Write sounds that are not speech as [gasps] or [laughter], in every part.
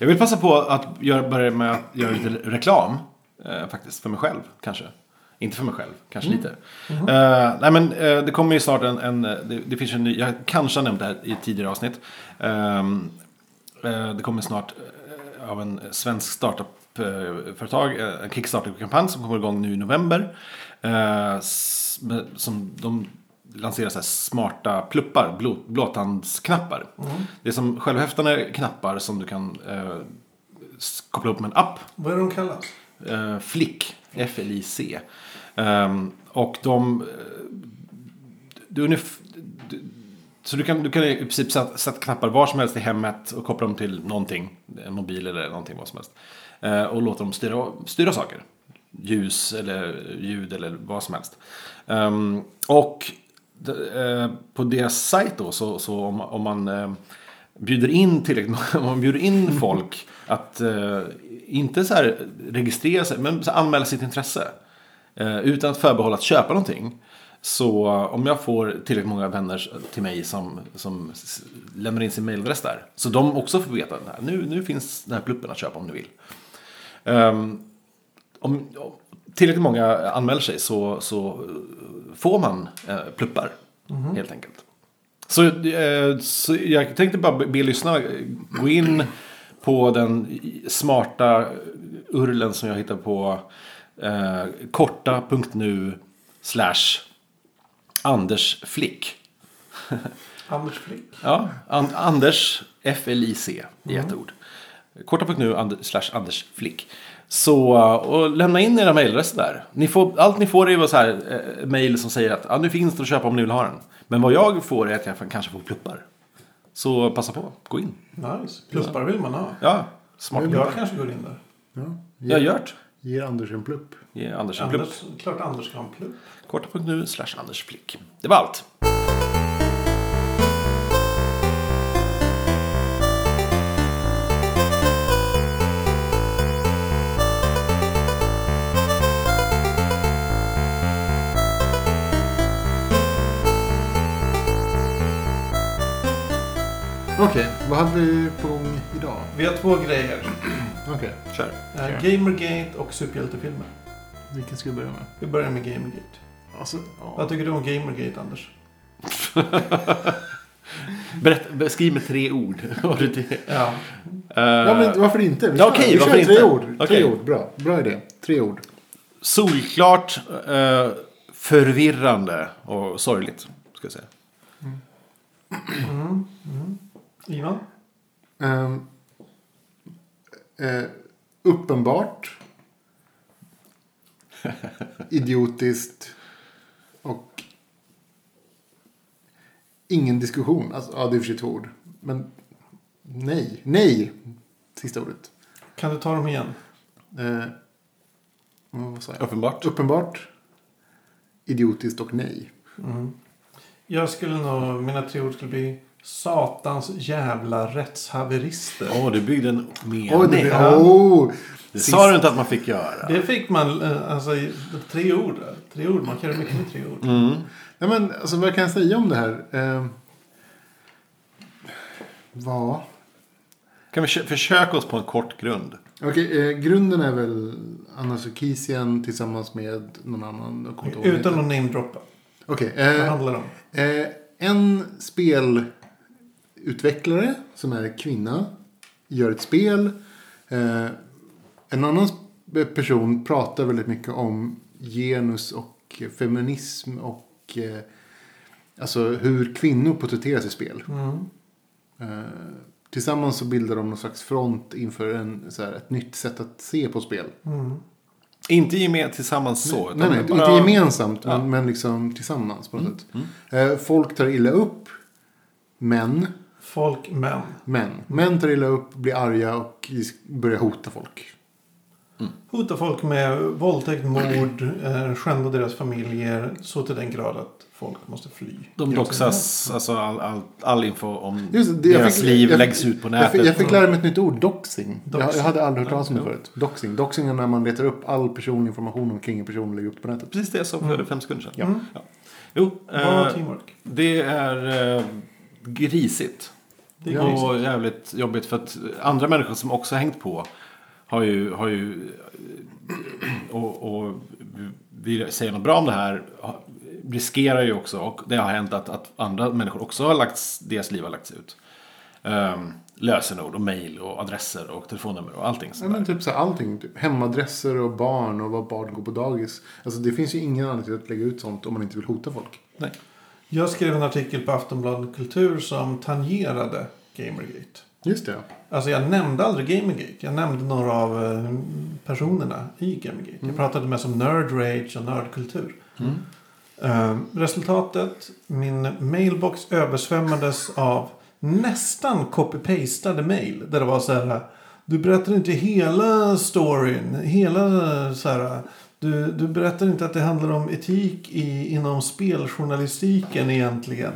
Jag vill passa på att göra, börja med att göra lite reklam. Eh, faktiskt, för mig själv kanske. Inte för mig själv, kanske lite. Eh, nej men eh, det kommer ju snart en, en det, det finns en ny, jag kanske har nämnt det här i ett tidigare avsnitt. Ehm, eh, det kommer snart eh, av en svensk startup-företag, eh, en Kickstarter-kampanj som kommer igång nu i november. Eh, som de lanserar så här smarta pluppar, blå, blåtandsknappar. Det är som självhäftande knappar som du kan eh, koppla upp med en app. Vad är de kallas? Uh, Flick, F-L-I-C. Ehm, och de... eh, Du, du, så du kan, du kan i princip sätta, sätta knappar var som helst i hemmet och koppla dem till någonting. En mobil eller någonting vad som helst. Eh, och låta dem styra, styra saker. Ljus eller ljud eller vad som helst. Ehm, och eh, på deras sajt då så, så om, om man eh, bjuder in tillräckligt [laughs] om man bjuder in folk att eh, inte så här registrera sig men så anmäla sitt intresse. Eh, utan att förbehålla att köpa någonting. Så eh, om jag får tillräckligt många vänner till mig som, som lämnar in sin mailadress där. Så de också får veta att nu, nu finns den här pluppen att köpa om ni vill. Ehm, om om tillräckligt många anmäler sig så, så eh, får man eh, pluppar. Helt enkelt. Så, eh, så jag tänkte bara be, lyssnarna eh, gå in på den smarta urlen som jag hittade på eh, korta.nu slash Anders Flick. [laughs] Anders Flick. Ja, an, Anders F-L-I-C i ett ord. Korta.nu slash Anders Flick. Så, uh, och lämna in era mejladresser där. Ni får, allt ni får är så här eh, mejl som säger att ah, nu finns det att köpa om ni vill ha den. Men vad jag får är att jag kanske får pluppar. Så passa på, gå in. Nice. Pluppar vill man ha. Ja, smart. Jag kanske går in där. Ja. Jag har gjort. Ger Anders en plupp. Ge Anders en plupp. Anders, klart Anders en plupp. Korta.nu slash Anders Flick. Det var allt. Vad hade vi på gång idag? Vi har två grejer. [clears throat] Okej, Kör. Eh, Gamergate och superhjältefilmer. vilken ska vi börja med? Vi börjar med Gamergate. Alltså, ja. Vad tycker du om Gamergate, Anders? [laughs] Berätta, beskriv med tre ord. [laughs] Ja. Eh, ja, men varför inte? Vi kör, okej, vi kör inte? tre ord. Tre Okej. ord, bra. Bra idé. Tre ord. Solklart, eh, förvirrande och sorgligt. Ska jag säga. Mm. Mm. Ivan? Ehm, eh, uppenbart. [laughs] idiotiskt. Och ingen diskussion. Alltså, ja, det är för sig två ord. Men nej. Nej. Sista ordet. Kan du ta dem igen? Eh, vad sa jag? Uppenbart. Uppenbart. Idiotiskt och nej. Mm. Jag skulle nog, mina tre ord skulle bli Satans jävla rättshaverister. Åh, du byggde en mening. Oj, det, Ja. oh, det sa du inte att man fick göra. Det fick man, eh, alltså tre ord. Tre ord, man kan göra mycket med tre ord. Mm. Nej, men alltså, vad kan jag säga om det här? Eh, vad? Kan vi försöka oss på en kort grund? Okej, eh, grunden är väl Anna Sarkeesian tillsammans med någon annan. Vad Utan att namedroppa. Okej, Vad eh, handlar det om? eh, en spelutvecklare som är kvinna gör ett spel. Eh, en annan person pratar väldigt mycket om genus och feminism och eh, alltså hur kvinnor porträtteras i spel. Mm. Eh, tillsammans så bildar de någon slags front inför en, så här, ett nytt sätt att se på spel. Mm. Inte gemen tillsammans så. nej, nej, bara- inte gemensamt, Ja. men, men liksom tillsammans på något Mm, sätt. Eh, folk tar illa upp, men, Folk, män. men. Män tar illa upp, blir arga och börjar hota folk. Hotar folk med våldtäkt, mord, eh, skända deras familjer så till den grad att folk måste fly. De doxas, alltså all, all, all info om Just det, jag deras fick- liv jag- läggs ut på Jag nätet. fick, jag fick lära mig ett nytt ord, doxing. Jag, Doxing. jag hade aldrig hört talas om det Ja, förut. Doxing. Doxing är när man letar upp all personlig information omkring en person och lägger upp på nätet. Precis det jag sa för fem sekunder sedan. Mm. Ja. Jo, eh, det är eh, grisigt. Det är och jävligt jobbigt för att andra människor som också har hängt på har ju, har ju och, och vill säga något bra om det här riskerar ju också, och det har hänt att, att andra människor också har lagts, deras liv har lagts ut. Um, lösenord och mejl och adresser och telefonnummer och allting Ja, men typ så här, allting. Typ hemadresser och barn och var barn går på dagis. Alltså det finns ju ingen anledning till att lägga ut sånt om man inte vill hota folk. Nej. Jag skrev en artikel på Aftonbladet Kultur som tangerade Gamergate. Just det. Alltså jag nämnde aldrig Gamergate. Jag nämnde några av eh, personerna i Gamergate. Jag pratade mest om nerd rage och nördkultur. Eh, resultatet, min mailbox översvämmades av nästan copy-pastade mail. Där det var så här. Du berättar inte hela storyn. Hela så här. Du, du berättar inte att det handlar om etik i, inom speljournalistiken egentligen.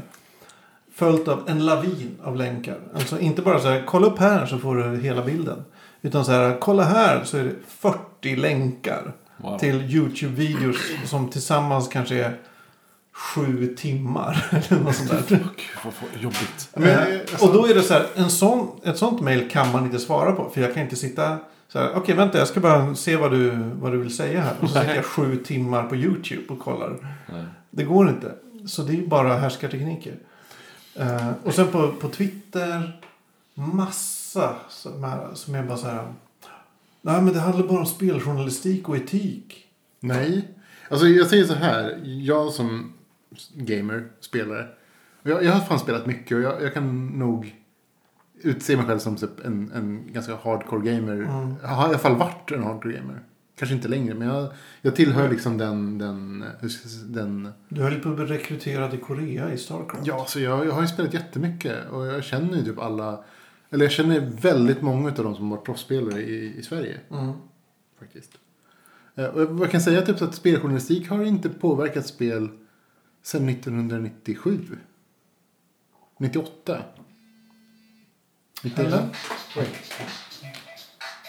Följt av en lavin av länkar. Alltså inte bara så här, kolla upp här så får du hela bilden. Utan så här, kolla här så är det 40 länkar. Wow. Till YouTube-videos som tillsammans kanske är sju timmar. [laughs] Eller något sånt där. Gud, vad, jobbigt. Men, Eh, alltså- och då är det så här, en sån, ett sånt mail kan man inte svara på. För jag kan inte sitta så här, okej vänta jag ska bara se vad du, vad du vill säga här. Och så sitter jag sju timmar på YouTube och kollar. Nej. Det går inte. Så det är ju bara härskartekniker. Eh, och sen på, på Twitter, massa som är, som är bara så här. Nej men det handlar bara om speljournalistik och etik. Nej. Alltså jag säger så här. Jag som gamer, spelare. Jag, jag har fan spelat mycket och jag, jag kan nog utse mig själv som typ en, en ganska hardcore gamer. Mm. Jag har i alla fall varit en hardcore gamer. Kanske inte längre men jag, jag tillhör liksom den, den, den Du höll på att bli rekryterad i Korea i Starcraft. Ja, så jag, jag har ju spelat jättemycket och jag känner ju typ alla, eller jag känner väldigt många av de som varit proffsspelare i, i Sverige Mm. faktiskt. Eh, Och jag kan säga typ att speljournalistik har inte påverkat spel sedan 1997. 98. 91. Eller?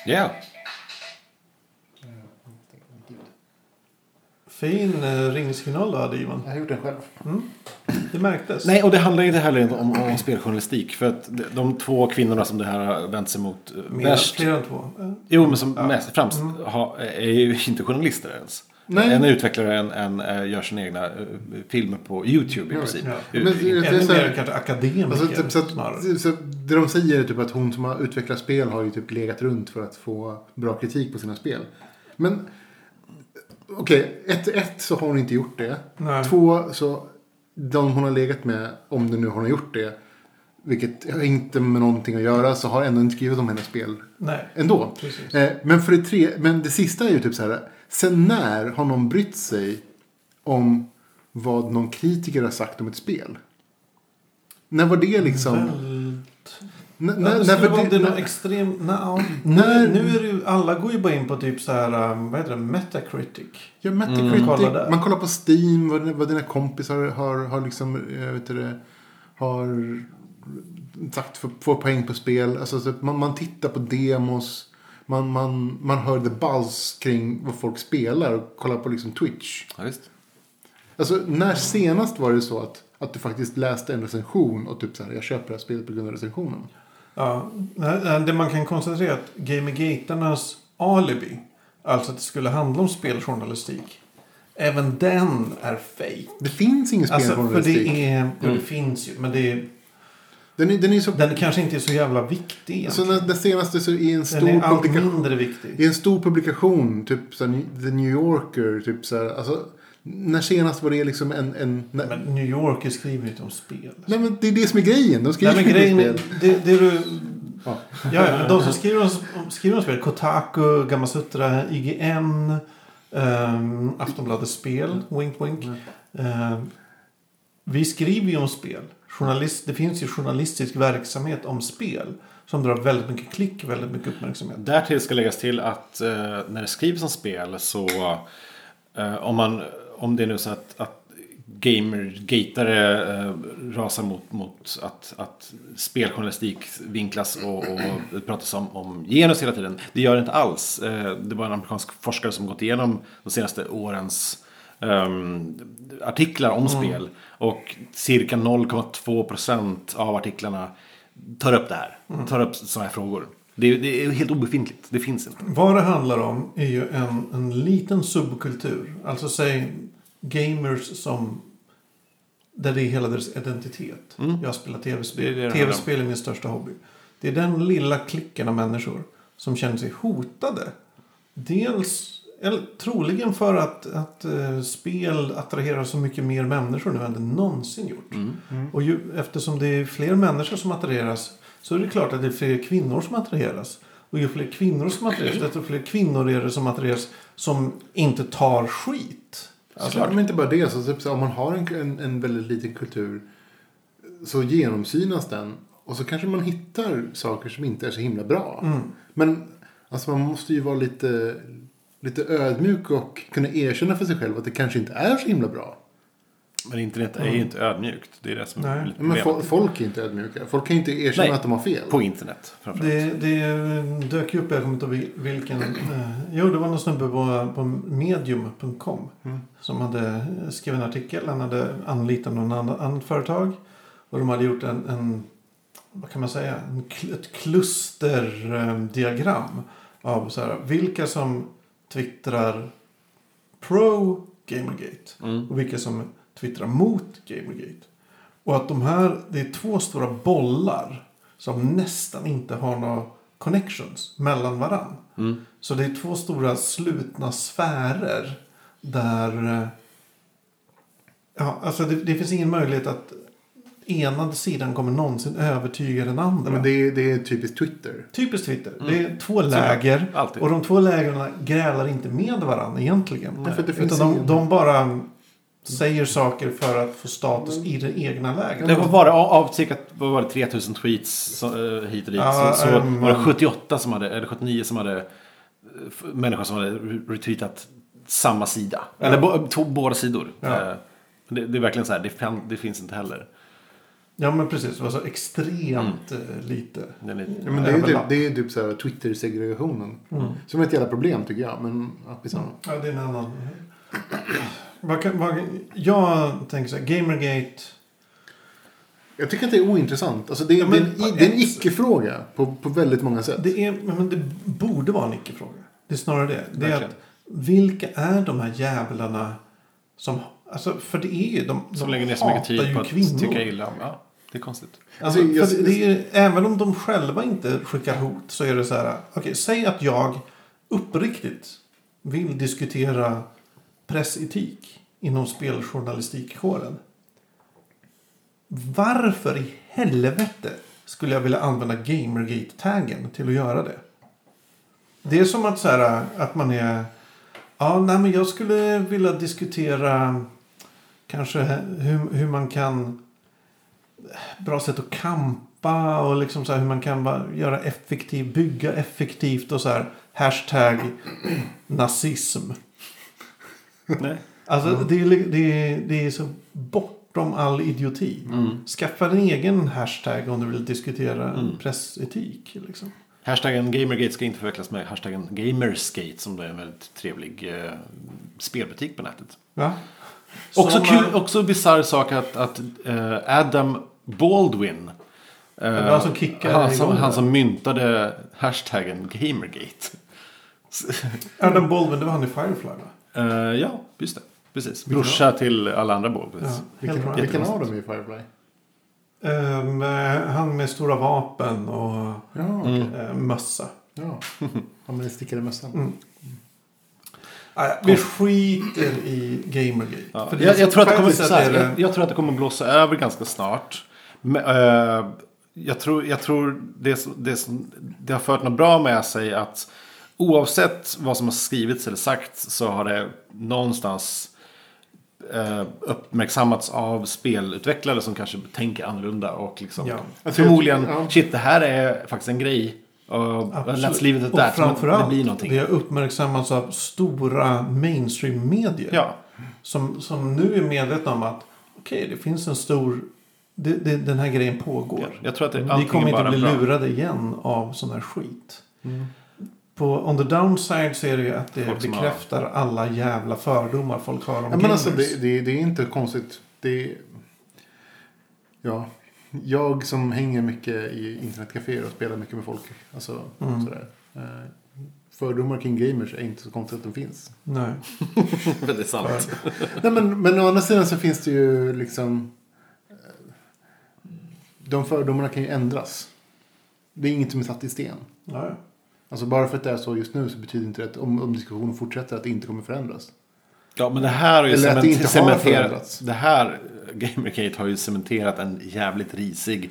Ja. Fin eh, ringsignal du hade Ivan. Jag har gjort den själv. Det märktes. Nej, och det handlar inte heller om, om speljournalistik. För att de, de två kvinnorna som det här har vänt sig mot eh, Mer, värst. fler än två. Eh, Jo, men som mest främst ha, är ju inte journalister ens. Nej. En är utvecklare, en, en eh, gör sina egna eh, filmer på YouTube i Ja, princip. ja. Men det- det är Ännu så här- mer kanske akademiker Alltså, typ, så att, så det de säger är typ att hon som har utvecklat spel har ju typ legat runt för att få bra kritik på sina spel. Men okej, ett, ett så har hon inte gjort det. Nej. Två så de hon har legat med, om det nu hon har gjort det, vilket har inte med någonting att göra, så har ändå inte skrivit om hennes spel Nej, ändå. precis. Eh, men för det tre, men det sista är ju typ så här. Sen när har någon brytt sig om vad någon kritiker har sagt om ett spel? När var det liksom? Väldigt... N- Ja, när, det när var det, när, extrem... Nej, ja. När- nu, är det ju, alla går ju bara in på typ så här, um, vad heter det, Metacritic. ja, Metacritic, Kolla där. man kollar på Steam, vad, vad dina kompisar har, har liksom, jag vet det, har sagt för, får poäng på spel. Alltså, man, man tittar på demos, man, man, man hör the buzz kring vad folk spelar och kollar på liksom Twitch. Ja, visst. Alltså när senast var det så att, att du faktiskt läste en recension och typ så här, jag köper det här spelet på grund av recensionen? Ja, det man kan konstatera är att Gamergaternas alibi, alltså att det skulle handla om speljournalistik, även den är fake. Det finns ingen Alltså, för speljournalistik. det är, ja, det finns ju, men det är, Den är, den är så... den kanske inte är så jävla viktig så egentligen. när, det senaste så i en Den stor är allt publikation. mindre viktig. I en stor publikation, typ så här, The New Yorker, typ så här, alltså, när senast var det liksom en... en när, Men New Yorker skriver ju inte om spel. Nej men det är det som är grejen, de skriver Nej men grejen är, spel. det, det du... Ja. Ja, de som skriver om, skriver om spel, Kotaku, Gamasutra, IGN, um, Aftonbladet Spel, Wink Wink. Ehm, vi skriver ju om spel. Journalist, det finns ju journalistisk verksamhet om spel. Som drar väldigt mycket klick, väldigt mycket uppmärksamhet. Därtill ska läggas till att eh, när det skrivs om spel så eh, om, man, om det är nu så att, att gamergatare eh, rasar mot, mot att, att speljournalistik vinklas och, och det pratas om, om genus hela tiden. Det gör det inte alls. Eh, det var en amerikansk forskare som gått igenom de senaste årens ehm, artiklar om spel. Och cirka 0,2 procent av artiklarna tar upp det här. Tar upp sådana här frågor. Det, det är helt obefintligt. Det finns inte. Vad det handlar om är ju en, en liten subkultur. Alltså säg gamers som... Där det är hela deras identitet. Jag spelar tv-spel. Tv-spel är min största hobby. Det är den lilla klicken av människor som känner sig hotade. Dels, troligen för att, att eh, spel attraherar så mycket mer människor nu än det någonsin gjort. Och ju, eftersom det är fler människor som attraheras så är det klart att det är fler kvinnor som attraheras. Och ju fler kvinnor som attraheras, desto fler kvinnor är det som attraheras som inte tar skit. Alltså, men inte bara det. Så typ, om man har en, en, en väldigt liten kultur så genomsynas den. Och så kanske man hittar saker som inte är så himla bra. Mm. Men alltså, man måste ju vara lite, lite ödmjuk och kunna erkänna för sig själv att det kanske inte är så himla bra. Men internet är ju inte ödmjukt. Det är det som är lite Men fo- folk är inte ödmjuka. Folk kan ju inte erkänna Nej. att de har fel. På internet framförallt. Det, det dök ju upp, jag kommer inte ihåg vil- vilken. Eh, jo, det var någon snubbe på, på medium.com. Som hade skrivit en artikel. Han hade anlitat någon annan, annat företag. Och de hade gjort en, en vad kan man säga, en, ett klusterdiagram. Av så här, vilka som twittrar pro Gamergate. Mm. Och vilka som twittrar mot Gamergate. Och att de här, det är två stora bollar som nästan inte har några connections mellan varann. Mm. Så det är två stora slutna sfärer där... eh, Ja, alltså det, det finns ingen möjlighet att ena sidan kommer någonsin övertyga den andra. Men det, är, det är typiskt Twitter. Typiskt Twitter. Mm. Det är två läger. Alltid. Och de två lägren grälar inte med varandra egentligen. Nej, för det finns Utan de, de bara säger saker för att få status i det egna lägret. Det var bara av, cirka vad var det, 3000 tweets så, eh, hit och dit. Ja, så så ehm, var det 78 som hade, eller 79 som hade, människor som hade re- retweetat samma sida. Eller bo, två, båda sidor. Ja. Eh, Det, det är verkligen så här, det, det finns inte heller. Ja men precis, det var så extremt eh, lite. Det är lite, Ja, men det, är ju typ, det är typ så här Twitter-segregationen. Mm. Som är ett jävla problem tycker jag. Men ja, skitsamma. Ja, det är en annan. Vad kan, vad, jag tänker så här, Gamergate. Jag tycker att det är ointressant. Alltså det, är- Ja, det, är men en, det är en ett- icke-fråga på, på väldigt många sätt. Det, är, men det borde vara en icke-fråga. Det är snarare det. Det är att vilka är de här jävlarna som... Alltså, för det är ju... De, som de lägger ner så mycket tid på att kvinnor. tycka illa om. Ja, det är konstigt. Alltså, Alltså, det är, även om de själva inte skickar hot så är det så här. Okej, säg att jag uppriktigt vill diskutera pressetik inom speljournalistikkåren. Varför i helvete skulle jag vilja använda Gamergate-taggen till att göra det? Det är som att, så här, att man är... Ja, nej, men jag skulle vilja diskutera kanske hur, hur man kan bra sätt att kampa och liksom så här hur man kan bara göra effektiv, bygga effektivt och så här hashtag nazism. Nej. Alltså det, är, det, är, det är så bortom all idioti. Mm. Skaffa en egen hashtag om du vill diskutera Mm. pressetik. Liksom. Hashtaggen Gamergate ska inte förväxlas med hashtaggen Gamersgate som är en väldigt trevlig eh, spelbutik på nätet. Ja. Också kul, eh, också bisarr sak att, att eh, Adam Baldwin. eh, det var han som kickade han, som, han det. som myntade hashtaggen Gamergate. [laughs] Adam Baldwin, det var han i Firefly va? Eh, ja, just det. Precis. Brorsa till alla andra Baldwins. Helt Vilken, vilken av dem är Firefly? Ehm, eh, han med stora vapen och Ja, okej. Eh, mössa. ja. [laughs] ja men den stickade mössan. Mm. Vi skiter i Gamergate. Ja. För Jag, jag, tror att det kommer, så här, jag, jag tror att det kommer blåsa över ganska snart. Men, eh, jag tror, jag tror det, det, det har fört något bra med sig att oavsett vad som har skrivits eller sagts så har det någonstans eh, uppmärksammats av spelutvecklare som kanske tänker annorlunda och liksom Ja. Förmodligen ja. shit det här är faktiskt en grej. Och let's leave it at och framförallt, det blir någonting. det har uppmärksammats av stora mainstream-medier. Ja, Som, som nu är medvetna om att okej, det finns en stor... Det, det, den här grejen pågår. jag tror att det, Vi kommer är inte bara bli bra. lurade igen av sån här skit. På on the downside så är det ju att det Folk som har- bekräftar alla jävla fördomar folk har om Ja, men alltså, det, det, det är inte konstigt. Det är, ja, jag som hänger mycket i internetcaféer och spelar mycket med folk. Alltså, Mm. sådär. Eh, fördomar kring gamers är inte så konstigt att de finns. Nej. [laughs] det är sant. Nej, men, men å andra sidan så finns det ju liksom... eh, De fördomarna kan ju ändras. Det är inget som är satt i sten. Ja, ja. Alltså bara för att det är så just nu så betyder inte det att om, om diskussionen fortsätter att det inte kommer förändras. Ja, men det här har ju Eller det cement- inte har cementerat. Det här, Gamergate har ju cementerat en jävligt risig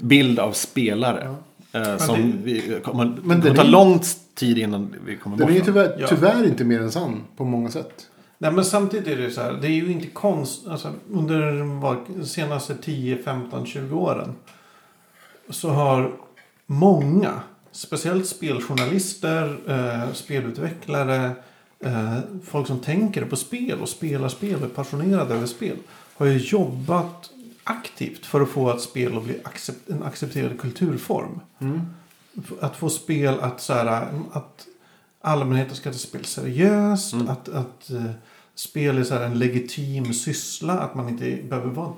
bild av spelare. Eh, som det- vi kommer, Men det den kommer ta är- lång tid innan vi kommer Den bort är ju tyvärr, Ja. tyvärr inte mer än sann på många sätt. Nej men samtidigt är det ju så här. Det är ju inte konst. Alltså, under de senaste 10, 15, 20 åren. Så har många. Speciellt speljournalister. Eh, spelutvecklare. Eh, folk som tänker på spel och spelar spel och är passionerade över spel. Har ju jobbat aktivt för att få ett spel att bli accept, en accepterad kulturform. Att få spel att så här, att allmänheten ska ta spel seriöst. Att, att eh, spel är så en legitim syssla. Att man inte behöver vara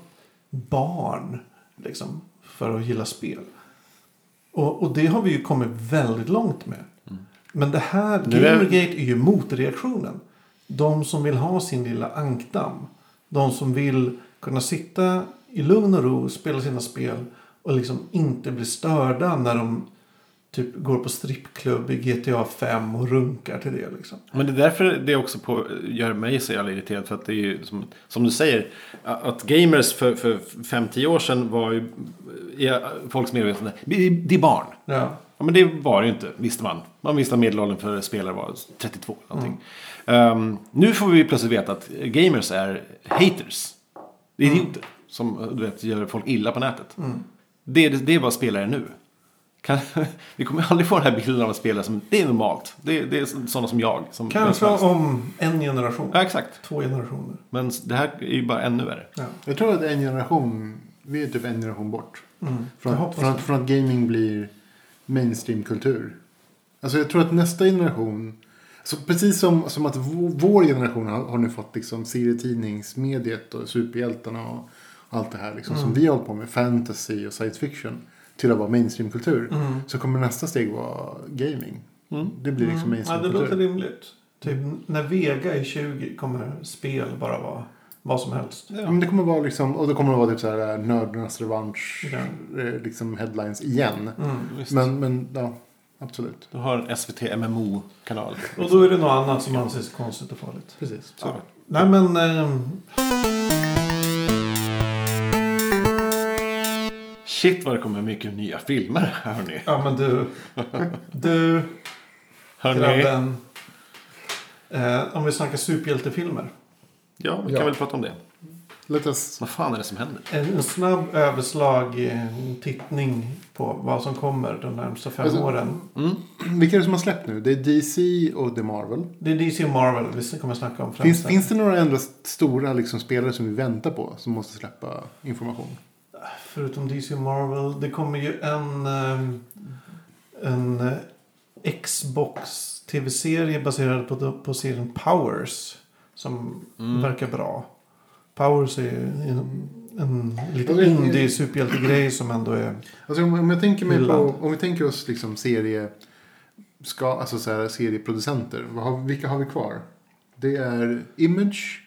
barn liksom, för att gilla spel. Och, och det har vi ju kommit väldigt långt med. Men det här, är- Gamergate är ju motreaktionen. De som vill ha sin lilla ankdamm. De som vill kunna sitta i lugn och ro, spela sina spel och liksom inte bli störda när de typ går på strippklubb i GTA 5 och runkar till det liksom. Men det är därför det också på, gör mig så jävla irriterad. För att det är ju som, som du säger. Att gamers för, för 5-10 år sedan var ju i folks medvetande. Det är barn. Ja. Ja, men det var det ju inte, visste man. Man visste att medelåldern för spelare var 32. Någonting. Ehm, nu får vi plötsligt veta att gamers är haters. Det är idioter. Som du vet, gör folk illa på nätet. Det, är- det är vad spelare är nu. Kan, [laughs] vi kommer aldrig få den här bilden av att spelare som det är normalt. Det, det är sådana som jag. Som Kanske om en generation. Ja, exakt. Två generationer. Men det här är ju bara ännu värre. Ja. Jag tror att en generation, vi är typ en generation bort. Mm. Från, från, det. från att gaming blir mainstreamkultur. Alltså jag tror att nästa generation, alltså precis som, som att vår, generation har, har nu fått liksom serietidningsmediet och superhjältarna och allt det här liksom, som vi har hållit på med, fantasy och science fiction, till att vara mainstreamkultur. Mm. Så kommer nästa steg vara gaming. Det blir liksom Ja, det låter mainstreamkultur. rimligt. Typ när Vega är 20 kommer spel bara vara vad som helst. Ja. Men det kommer vara liksom, och det kommer vara typ så här nördarnas revansch, Ja. eh, liksom headlines igen. Mm. Men, men ja, absolut. Du har en SVT MMO-kanal. Och då är det något annat som anses konstigt och farligt. Precis. Så. Nej men... ehm, Shit vad det kommer mycket nya filmer, hörni. ja men du. Du, Hörni. grabben. Eh, om vi snackar superhjältefilmer. Ja, vi Ja. kan väl prata om det. Let us... Vad fan är det som händer? En, en snabb överslag, eh, en tittning på vad som kommer de närmsta fem Alltså- åren. Vilka är det som har släppt nu? Det är DC och det är Marvel. Det är DC och Marvel vi kommer snacka om. Finns, finns det några andra stora liksom, spelare som vi väntar på som måste släppa information? Förutom DC och Marvel. Det kommer ju en, ehm, en eh, Xbox tv-serie baserad på, på serien Powers. Som Mm. verkar bra. Powers är en, en liten det- indie superhjältegrej som ändå är... Alltså, om, om, jag tänker mig på, om vi tänker oss liksom serie, ska, alltså så här, serieproducenter. Vad har, vilka har vi kvar? Det är Image.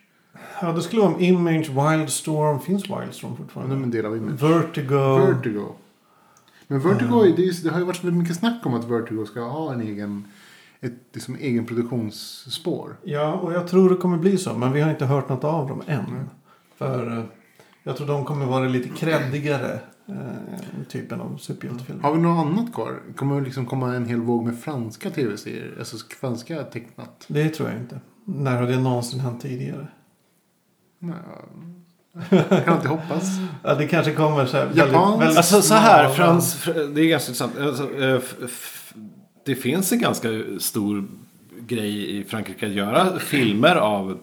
Ja, det skulle vara om Image, Wildstorm. Finns Wildstorm fortfarande? de är en del av Image. Vertigo. Vertigo. Men Vertigo, är- det, är, det har ju varit väldigt mycket snack om att Vertigo ska ha en egen, ett liksom, egen produktionsspår. Ja, och jag tror det kommer bli så. Men vi har inte hört något av dem än. För eh, jag tror de kommer vara lite kreddigare. Eh, typen av superhjältefilmer. Har vi något annat kvar? Kommer det liksom komma en hel våg med franska tv-serier? Alltså franska tecknat? Det tror jag inte. När har det någonsin hänt tidigare? Nej, kan inte hoppas. [laughs] Ja, det kanske kommer så här Japanskt? Alltså så här, Frans, fr- det är ganska intressant. Alltså, eh, f- f- det finns en ganska stor grej i Frankrike att göra filmer av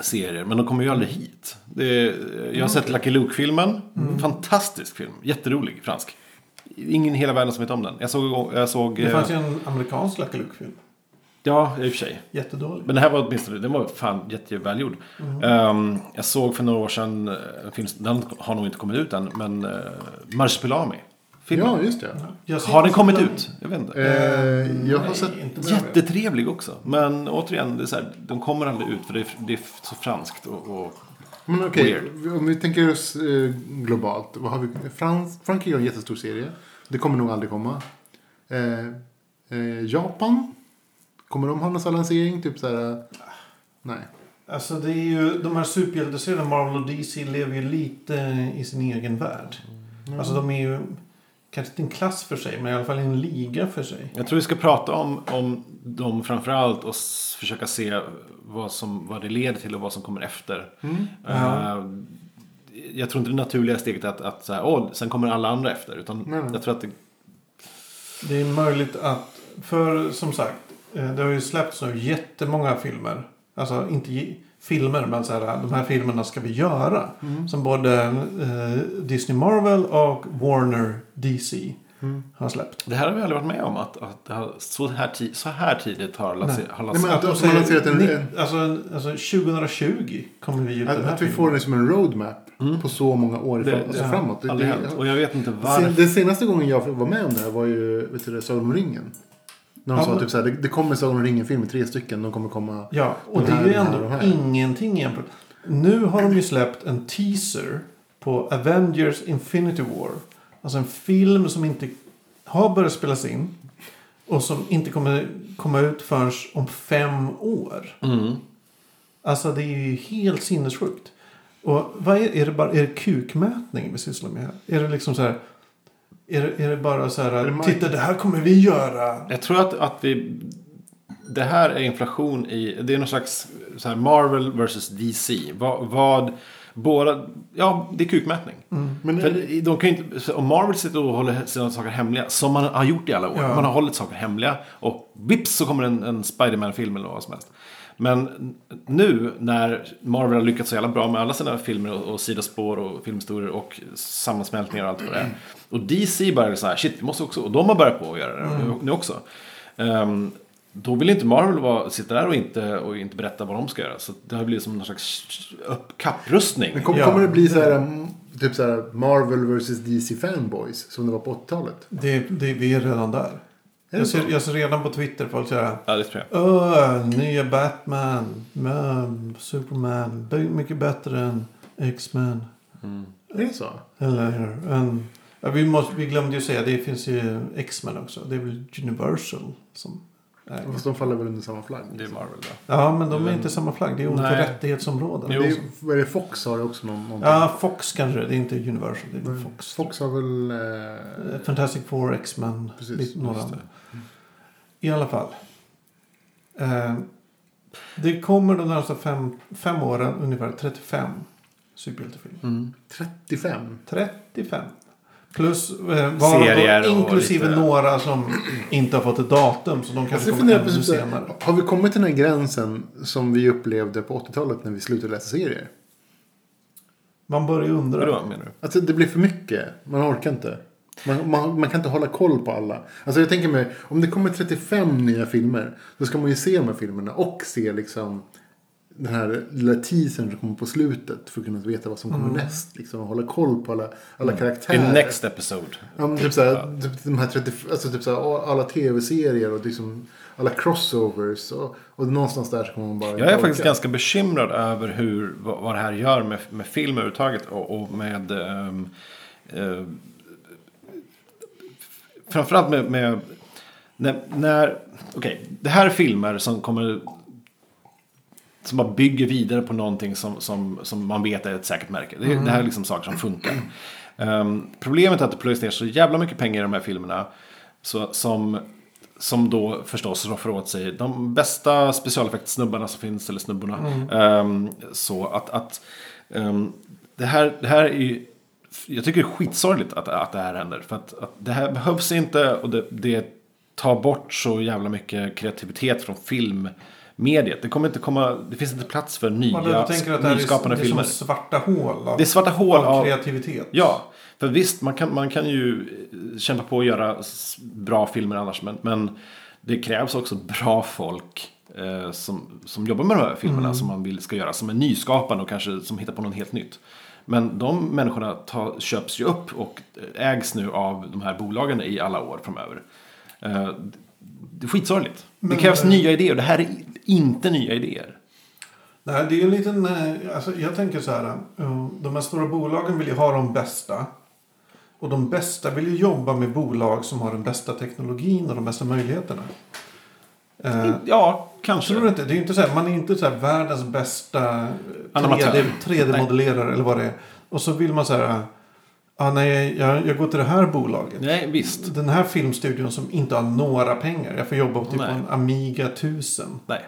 serier. Men de kommer ju aldrig hit. Det, jag har sett Lucky Luke-filmen. Fantastisk film. Jätterolig, fransk. Ingen i hela världen som vet om den. Jag såg... Jag såg Det eh, fanns ju en amerikansk Lucky Luke-film. Ja, i och för sig. Jättedålig. Men det här var åtminstone, den var fan jättevälgjord. Um, jag såg för några år sedan, eh, den har nog inte kommit ut än, men uh, Marsupilami. Filmen. Ja, just det. Ser har den kommit den- ut? Jag vet inte. Eh, jag har Nej, sett... inte. Jättetrevlig också. Men återigen, det är så här, de kommer aldrig ut för det är, det är så franskt. Och, och Men okej, Weird. om vi tänker oss eh, globalt. Vad har vi? Frans, Frankrike har en jättestor serie. Det kommer nog aldrig komma. Eh, eh, Japan? Kommer de ha någon lansering? Typ så här... Nej. Alltså det är ju, de här superhjälteserierna, Marvel och DC, lever ju lite i sin egen värld. Alltså de är ju, kanske inte en klass för sig, men i alla fall en liga för sig. jag tror vi ska prata om, om dem framförallt och försöka se vad, som, vad det leder till och vad som kommer efter. Ja. Eh, jag tror inte det naturliga steget är att, att så här, åh, sen kommer alla andra efter. Utan Nej, nej. jag tror att det, Det är möjligt att, för som sagt, eh, det har ju släppts nu jättemånga filmer. Alltså inte filmer, men så här, de här filmerna ska vi göra. Som både eh, Disney Marvel och Warner DC har släppt. det här har vi aldrig varit med om. Att, att det har, så, här ti, så här tidigt har, lanser, att, att man lanserat en, ni- en, alltså, alltså 2020 kommer vi ut att, den här att vi filmen. får det som en roadmap på så många år Det- fram, det alltså har framåt. Det, det, hänt. Och jag vet inte sen, varför. den senaste gången jag var med om det här var ju vet du, det, Sagan om ringen. När de Ja, sa men- typ så här, det, det kommer Sagan om ringen-filmer, tre stycken. De kommer komma... Ja, och det är här, ju den här, ändå här. ingenting jämfört. Nu har de ju släppt en teaser på Avengers Infinity War. Alltså en film som inte har börjat spelas in. Och som inte kommer komma ut förrän om fem år. Mm. Alltså det är ju helt sinnessjukt. Och vad är, är det bara är det kukmätning vi sysslar med här? Är det liksom så här. Är det, är det bara så här. mark- Titta det här kommer vi göra. Jag tror att, att vi... Det här är inflation i... Det är någon slags så här Marvel versus DC. Vad... vad båda... Ja, det är kukmätning. Men För de kan inte, om Marvel sitter och håller sina saker hemliga, som man har gjort i alla år. Ja. Man har hållit saker hemliga och vips så kommer en, en Spiderman-film eller vad som helst. Men nu när Marvel har lyckats så jävla bra med alla sina filmer och, och sidospår och filmhistorier och sammansmältningar och allt vad det är. Och DC började så här, shit, vi måste också, och de har börjat på att göra det nu, nu också. Ehm, då vill inte Marvel vara, sitta där och inte, och inte berätta vad de ska göra. Så det har blivit som någon slags upp, kapprustning. Men kom, Ja. kommer det bli så här, mm, typ så här Marvel vs DC fanboys som det var på 80-talet? Det, det, vi är redan där. det Jag ser, jag ser redan på Twitter folk säger Ja, det tror jag. Öh, nya Batman, um, Superman, mycket bättre än X-Men. Är det så? Eller en... Ja, vi, måste, vi glömde ju säga, det finns ju X-Men också. Det är väl Universal som... Nej. Fast de faller väl under samma flagg? Det är Marvel då. Ja, men de är inte samma flagg. Det är olika Nej. rättighetsområden. Det är, vad är det Fox har också någon, någonting? Ja, Fox kanske det är. Inte Universal. Det är Fox. Fox har väl... Eh, Fantastic Four, X-Men, några andra. I alla fall. Eh, det kommer de närmaste fem, fem åren ungefär 35 superhjältefilmer. Mm. 35? 35. Plus eh, var Serier då, och inklusive lite- några som inte har fått ett datum. Så de kanske Alltså, kommer ännu här, senare. har vi kommit till den här gränsen som vi upplevde på 80-talet när vi slutade läsa serier? Man börjar ju undra. Vadå menar du? Alltså det blir för mycket. Man orkar inte. Man, man, man kan inte hålla koll på alla. Alltså jag tänker mig, om det kommer 35 nya filmer. Då ska man ju se de här filmerna och se liksom den här lilla teasern som kommer på slutet. För att kunna veta vad som kommer Mm. näst. Liksom, och hålla koll på alla, alla karaktärer. In next episode. Ja, men typ såhär, typ de här 30, alltså typ såhär, alla tv-serier och liksom alla crossovers. Och, och någonstans där så kommer man bara Jag är faktiskt ganska bekymrad över hur, vad, vad det här gör med, med film överhuvudtaget och, och med... ehm, eh, framförallt med... med när, när Okej, det här är filmer som kommer... Som bara bygger vidare på någonting som, som, som man vet är ett säkert märke. Det, det här är liksom saker som funkar. Ehm, problemet är att det plöjs ner så jävla mycket pengar i de här filmerna. Så, som, som då förstås roffar åt sig de bästa specialeffektsnubbarna som finns, eller snubborna. Ehm, så att, att ehm, det, här, det här är ju, jag tycker det är skitsorgligt att, att det här händer. För att, att det här behövs inte och det, det tar bort så jävla mycket kreativitet från filmmediet. Det kommer inte komma, det finns inte plats för Man nya, tänker att det nyskapande är, det är filmer. som svarta hål av, Det är svarta hål av av, kreativitet. Ja, för visst man kan, man kan ju eh, kämpa på att göra bra filmer annars. Men, men Det krävs också bra folk eh, som, som jobbar med de här filmerna som man vill ska göra. Som är nyskapande och kanske som hittar på något helt nytt. Men de människorna ta, köps ju upp och ägs nu av de här bolagen i alla år framöver. Eh, det är skitsorgligt. Det Men, krävs eh, nya idéer. Det här är inte nya idéer. Nej, det är en liten... eh, Alltså, jag tänker så här. eh, De här stora bolagen vill ju ha de bästa. Och de bästa vill ju jobba med bolag som har den bästa teknologin och de bästa möjligheterna. Eh, Ja, kanske. Tror inte? Det är inte så här, man är inte så här världens bästa eh, Animatör. 3D 3D-modellerare eller vad det är. Och så vill man så här. Ah, nej, jag, jag går till det här bolaget. Nej, visst. Den här filmstudion som inte har några pengar. Jag får jobba typ på Nej. en Amiga 1000. Nej.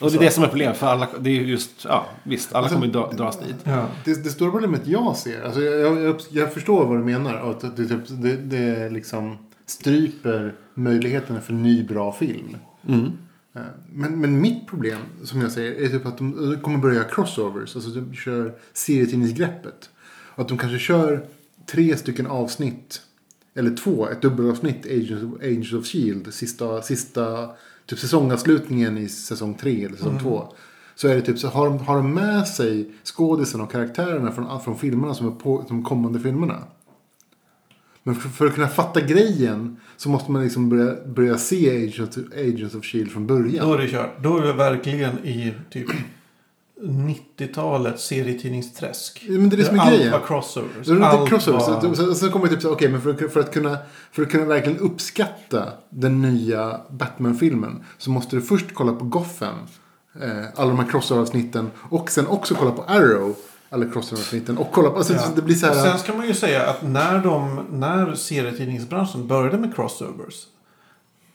Och det är det som är problemet. För alla, det är just, ja visst, alla Alltså, kommer dra, dras dit. Ja. Det, det stora problemet jag ser, alltså jag, jag, jag förstår vad du menar. Att det, typ, det, det liksom stryper möjligheterna för ny bra film. Mm. Eh, Men, men mitt problem, som jag säger, är typ att de kommer börja crossovers. Alltså de kör serietidningsgreppet. Att de kanske kör tre stycken avsnitt. Eller två, ett dubbelavsnitt Agents of, Agents of Shield. Sista, sista typ säsongavslutningen i säsong tre eller säsong två. Så är det typ så har de, har de med sig skådisen och karaktärerna från, från filmerna som är på de kommande filmerna. Men för, för att kunna fatta grejen så måste man liksom börja, börja se Agents, Agents of Shield från början. Då är det kört. Då är vi verkligen i typ 90-talets serietidningsträsk. Men det är det som är Allt grejen. var crossovers. Det är Allt crossovers. var- så kommer det typ så, okej, men för, att- för, att kunna, för att kunna verkligen uppskatta den nya Batman-filmen så måste du först kolla på Gotham, eh, alla de här crossover-avsnitten och sen också kolla på Arrow, alla crossover-avsnitten och kolla på, alltså, Ja. det blir så här. Sen ska man ju säga att när, de, när serietidningsbranschen började med crossovers.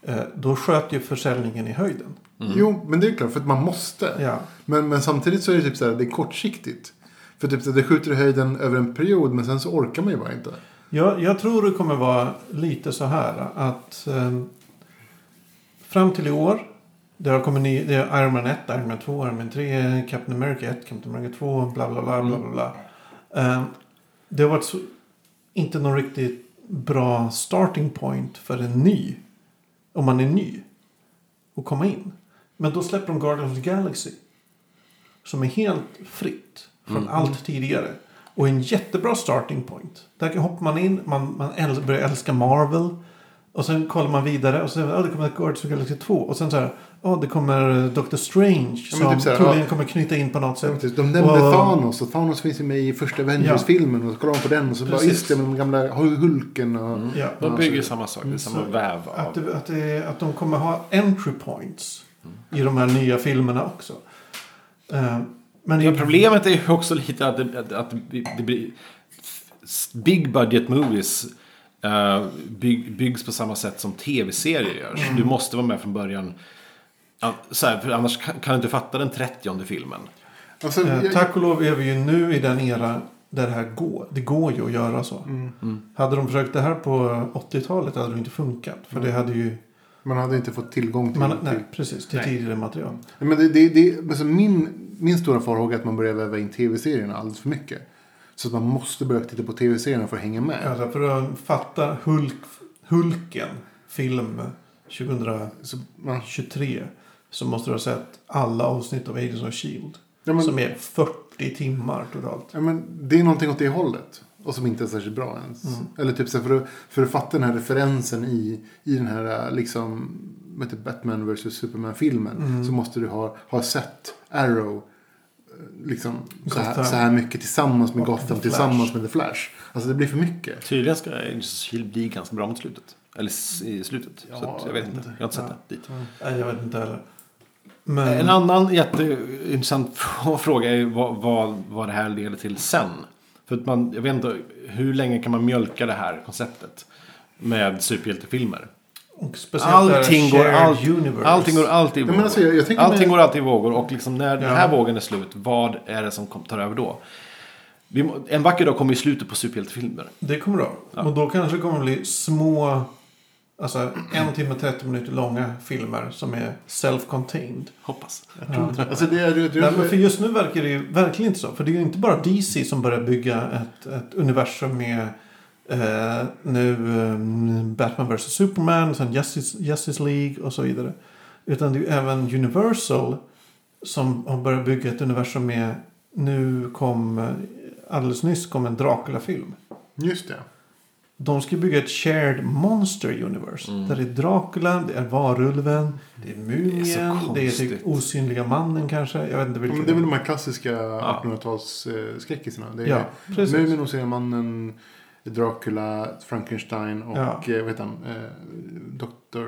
Eh, då sköt ju försäljningen i höjden. Jo, men det är klart, för att man måste. Ja. Men, men samtidigt så är det typ så här, det är kortsiktigt. För typ så det skjuter i höjden över en period, men sen så orkar man ju bara inte. Jag, jag tror det kommer vara lite så här att eh, fram till i år. Det har kommit ny, det är Iron Man 1, Iron Man 2, Iron Man 3, Captain America 1, Captain America 2, bla bla bla bla bla. bla. Eh, det har varit så, inte någon riktigt bra starting point för en ny. Om man är ny. Och komma in. Men då släpper de Guardians of the Galaxy. Som är helt fritt från allt tidigare. Och en jättebra starting point. Där hoppar man in, man, man äl, börjar älska Marvel. Och sen kollar man vidare och så ja, det kommer ett Guardians of the Galaxy 2. Och sen så här, ja det kommer Doctor Strange. Ja, Som men typ så här, troligen ja. kommer knyta in på något sätt. De nämnde Och- Thanos och Thanos finns ju med i första Avengers-filmen. Och så kollar man på den och så bara, Precis. just det, med de gamla Hulken och... Ja. De bygger samma sak, det är samma Så väv Att, av... det, att, det, att de kommer ha entry points i de här nya filmerna också. Eh, men Ja, problemet är ju också lite att det, att, att det blir... Big budget movies eh, bygg, byggs på samma sätt som tv-serier görs. Du måste vara med från början. Ja, Så här, för annars kan, kan du inte fatta den trettionde filmen. Alltså, Eh, jag, tack och lov är vi ju nu i den era där det här går. Det går ju att göra så. Mm. Hade de försökt det här på 80-talet hade det inte funkat. För det hade ju... man hade inte fått tillgång till... Man, till nej, precis. Till Nej. tidigare material. men det, det, det, alltså min, min stora farhåga är att man börjar väva in tv-serierna alldeelse för mycket. Så att man måste börja titta på tv-serierna för att hänga med. Alltså för att fatta Hulk, Hulken film 2023. Så, måste du ha sett alla avsnitt av Agents of Shield. Ja, men, Som är 40 timmar totalt. ja, men det är någonting åt det hållet. Och som inte är särskilt bra ens. Mm. Eller typ så här, för, att, för att fatta den här referensen i, i den här liksom, med typ Batman vs Superman-filmen. Mm. Så måste du ha, ha sett Arrow liksom, så, här, så här mycket tillsammans med Gotham, tillsammans med The Flash. Alltså det blir för mycket. Tydligen ska Shield bli ganska bra mot slutet. Eller i slutet. Ja, så att, jag vet inte. Jag har inte sett Ja. det dit. Nej, jag vet inte heller. Men... En annan jätteintressant [laughs] fråga är vad, vad, vad det här leder till sen. För att man, jag vet inte, hur länge kan man mjölka det här konceptet med superhjältefilmer? Och speciellt Allting går, universe. allting går alltid i vågor. men alltså, jag, jag allting med- går alltid i vågor och liksom när den här Ja. vågen är slut, vad är det som tar över då? Vi, en vacker dag kommer ju slutet på superhjältefilmer. Det kommer ha. Ja. Och då kanske det kommer bli små, alltså en timme 30 minuter långa filmer som är self-contained. Hoppas. Ja. Alltså det är, det, det, Nej, men för just nu verkar det ju verkligen inte så. För det är ju inte bara DC som börjar bygga ett, ett universum med Eh, nu eh, Batman vs Superman, sen Justice, Justice League och så vidare. Utan det är ju även Universal som har börjat bygga ett universum med, nu kom, eh, alldeles nyss kom en Dracula-film. Just det. De ska bygga ett shared monster universe. Mm. Där det är Dracula, det är Varulven, det är Mumien, Det är så det är, typ. Osynliga mannen kanske. Jag vet inte Men vilken. det är väl de här klassiska 1800-tals eh. Det är Ja, precis. Mumin, Oceanmannen, Dracula, Frankenstein och Ja. eh, vad heter han? Eh, Dr.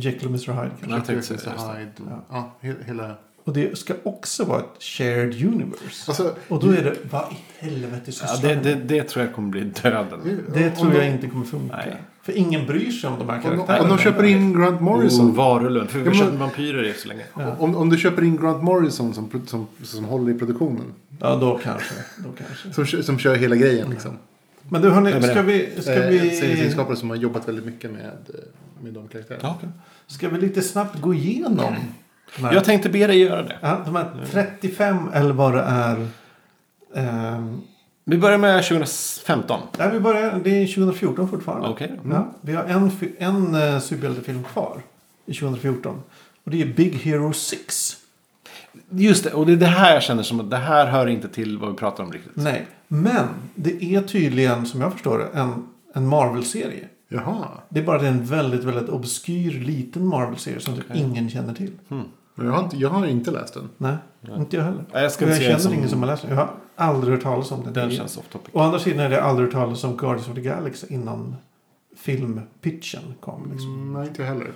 Jekyll och Mr Hyde kanske. Jag tänkte det. Hyde. Ja. Ja, he- hela... Och det ska också vara ett shared universe. Alltså, Och då är det, vad i helvete Ja, det, de det, det tror jag kommer bli döden. Det om tror de- jag inte kommer funka. Nej. För ingen bryr sig om de här karaktärerna. om de köper in Grant Morrison. Oh, varulven. För vi Ja, har men- köpt vampyrer i så länge. Ja. Om, om du köper in Grant Morrison som, som, som håller i produktionen. Ja, då kanske. Då kanske. Som, som kör hela grejen liksom. Men du hörni, Nej, men ska vi... Ska Eh, vi... Serietidskapare som har jobbat väldigt mycket med, eh, med de karaktärerna. Ja, okej. Ska vi lite snabbt gå igenom? här- Jag tänkte be dig göra det. Ja, de här 35 eller vad det är. Ehm, Vi börjar med 2015. nej, vi börjar, det är 2014 fortfarande. Okej. Ja, vi har en, en uh, superhjältefilm kvar i 2014. Och det är Big Hero 6. Just det, och det är det här jag känner som att det här hör inte till vad vi pratar om riktigt. Nej, men det är tydligen, som jag förstår det, en, en Marvel-serie. Jaha. Det är bara det är en väldigt, väldigt obskyr liten Marvel-serie som typ Okej. ingen känner till. Men jag, har inte, jag har inte läst den. Nej, inte jag heller. Nej, jag ska jag känner som- ingen som har läst den. Jag har aldrig hört talas om den. Den känns off topic. Å andra sidan är det aldrig hört talas om Guardians of the Galaxy innan filmpitchen kom. Liksom. Mm, nej, inte jag heller.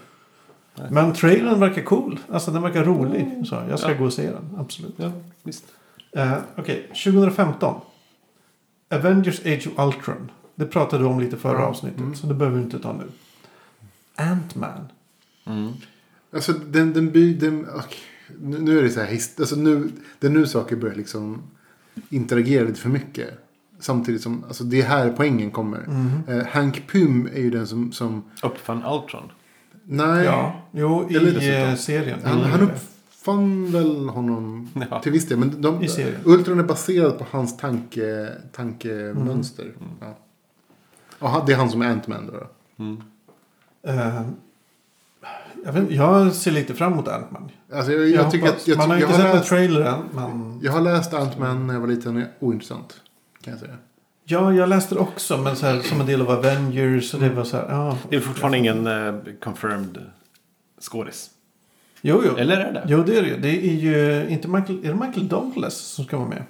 Men trailern verkar cool. Alltså den verkar rolig. Så jag ska Ja. gå och se den. Absolut. Ja, visst. Eh, Okej, 2015. Avengers Age of Ultron. Det pratade du om lite förra Ja. avsnittet. Mm. Så det behöver vi inte ta nu. Ant-Man. Mm. Alltså den, den by, den, okej. nu, nu är det så här, his- alltså nu, det är nu saker börjar liksom interagera lite för mycket. Samtidigt som, alltså det är här poängen kommer. Mhm. Eh, Hank Pym är ju den som, som Uppfann Ultron. nej, Ja, jo i Eller eh, serien. han, han eh, uppfann väl honom Ja. till viss del. Men de. Ultron är baserad på hans tanke, tankemönster. Mm. Ja. Och det är han som är Ant-Man då. då. Mm. eh, jag, vet, jag ser lite fram emot Ant-Man. Alltså jag, jag, tycker hoppas. att jag, Man har jag, inte har sett en läst, trailer än. Men... jag har läst Ant-Man när jag var liten ointressant. Kan jag säga. Ja, jag läste det också. Men så här, som en del av Avengers. Och det var så här, ja. Det är fortfarande ingen eh, confirmed skådis. Jo, jo. Eller är det? Jo, det är det ju. Det är ju inte Michael, är det Michael Douglas som ska vara med.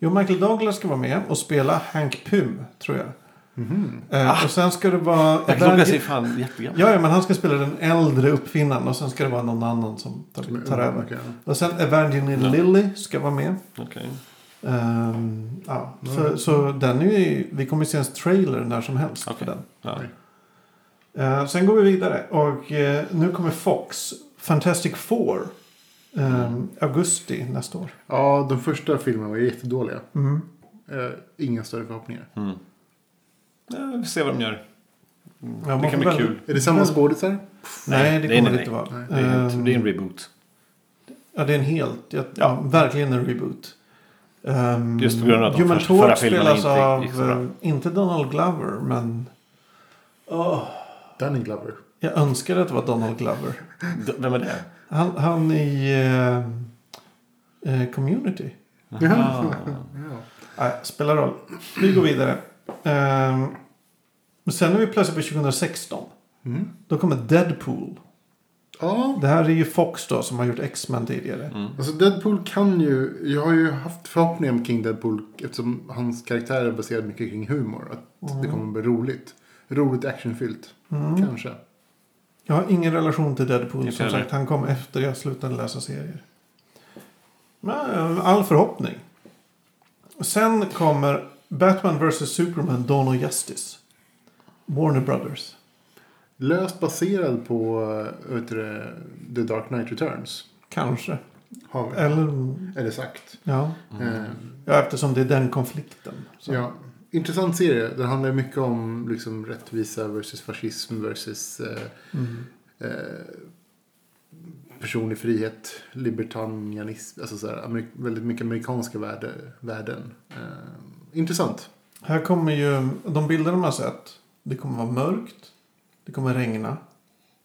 Jo, Michael Douglas ska vara med och spela Hank Pym, tror jag. Mhm. Eh, och sen ska det vara... Jag klockan ser fan jättegammal. Ja, ja, men han ska spela den äldre uppfinnaren och sen ska det vara någon annan som tar, Som är tar över. okej. Och sen Evangeline Ja. Lilly ska vara med. Okej. Ehm, ja, Mm. så, så den är ju, vi kommer se en trailer när som helst för Okej. den. Ja. Eh, sen går vi vidare och eh, nu kommer Fox, Fantastic Four, ehm, augusti nästa år. Ja, de första filmerna var jättedåliga. Mm. Eh, inga större förhoppningar. Mm. Ja, vi får se vad de gör. Mm. Ja, det kan bli väl- kul. Är det samma väl- skådisar? Nej, det Nej, kommer nej, det inte vara. nej. Det är, en, Ehm, det är en reboot. Ja, det är en helt, ja, ja, verkligen en reboot. Um, Just på grund av att de Human första- förra Torch filmerna spelas inte av, gick så bra. eh, inte Donald Glover, men... Åh, Danny Glover. jag önskar att det var Donald Glover. Vem är det? Han, han i eh, eh, Community. Ja. Nej, spelar roll. Vi går vidare. Um, men sen är vi plötsligt på 2016. Mm. Då kommer Deadpool. Ja, Det här är ju Fox då som har gjort X-Men tidigare. Mm. alltså Deadpool kan ju... Jag har ju haft förhoppningar om King Deadpool eftersom hans karaktär är baserad mycket kring humor. Att det kommer att bli roligt. Roligt actionfyllt. Mm. Kanske. Jag har ingen relation till Deadpool. Inte Som heller. sagt, han kom efter jag slutade läsa serier. Men, eh, all förhoppning. Sen kommer Batman vs Superman Dawn of Justice. Warner Brothers. Löst baserad på äh, vet du, The Dark Knight Returns. Kanske. Har vi. Eller, Eller sagt. ja. Eh, ja, eftersom det är den konflikten. Så. ja. Intressant serie. Den handlar mycket om liksom, rättvisa versus fascism versus eh, Mm. eh, personlig frihet, libertarianism, alltså så här, väldigt mycket amerikanska värde, värden. Eh, intressant. Här kommer ju, de bilder de har sett. Det kommer vara mörkt. Det kommer regna.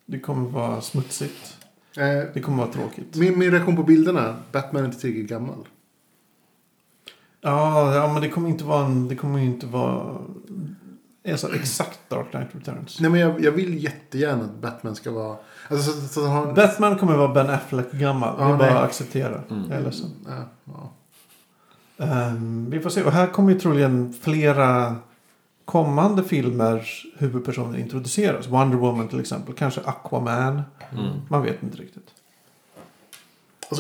Det kommer vara smutsigt. Eh, Det kommer vara tråkigt. min, min reaktion på bilderna. Batman är inte tillräckligt gammal. Ja, ja men det kommer inte vara en, det kommer inte vara alltså, exakt Dark Knight Returns. Nej men jag, jag vill jättegärna att Batman ska vara... Alltså så, så, att han har... Batman kommer vara Ben Affleck gammal. Ja, det är bara att acceptera. Mm. Jag är ledsen. Ja, ja. Ehm, vi får se. Och här kommer ju troligen flera kommande filmers huvudpersoner introduceras. Wonder Woman till exempel. Kanske Aquaman. Mm. Man vet inte riktigt.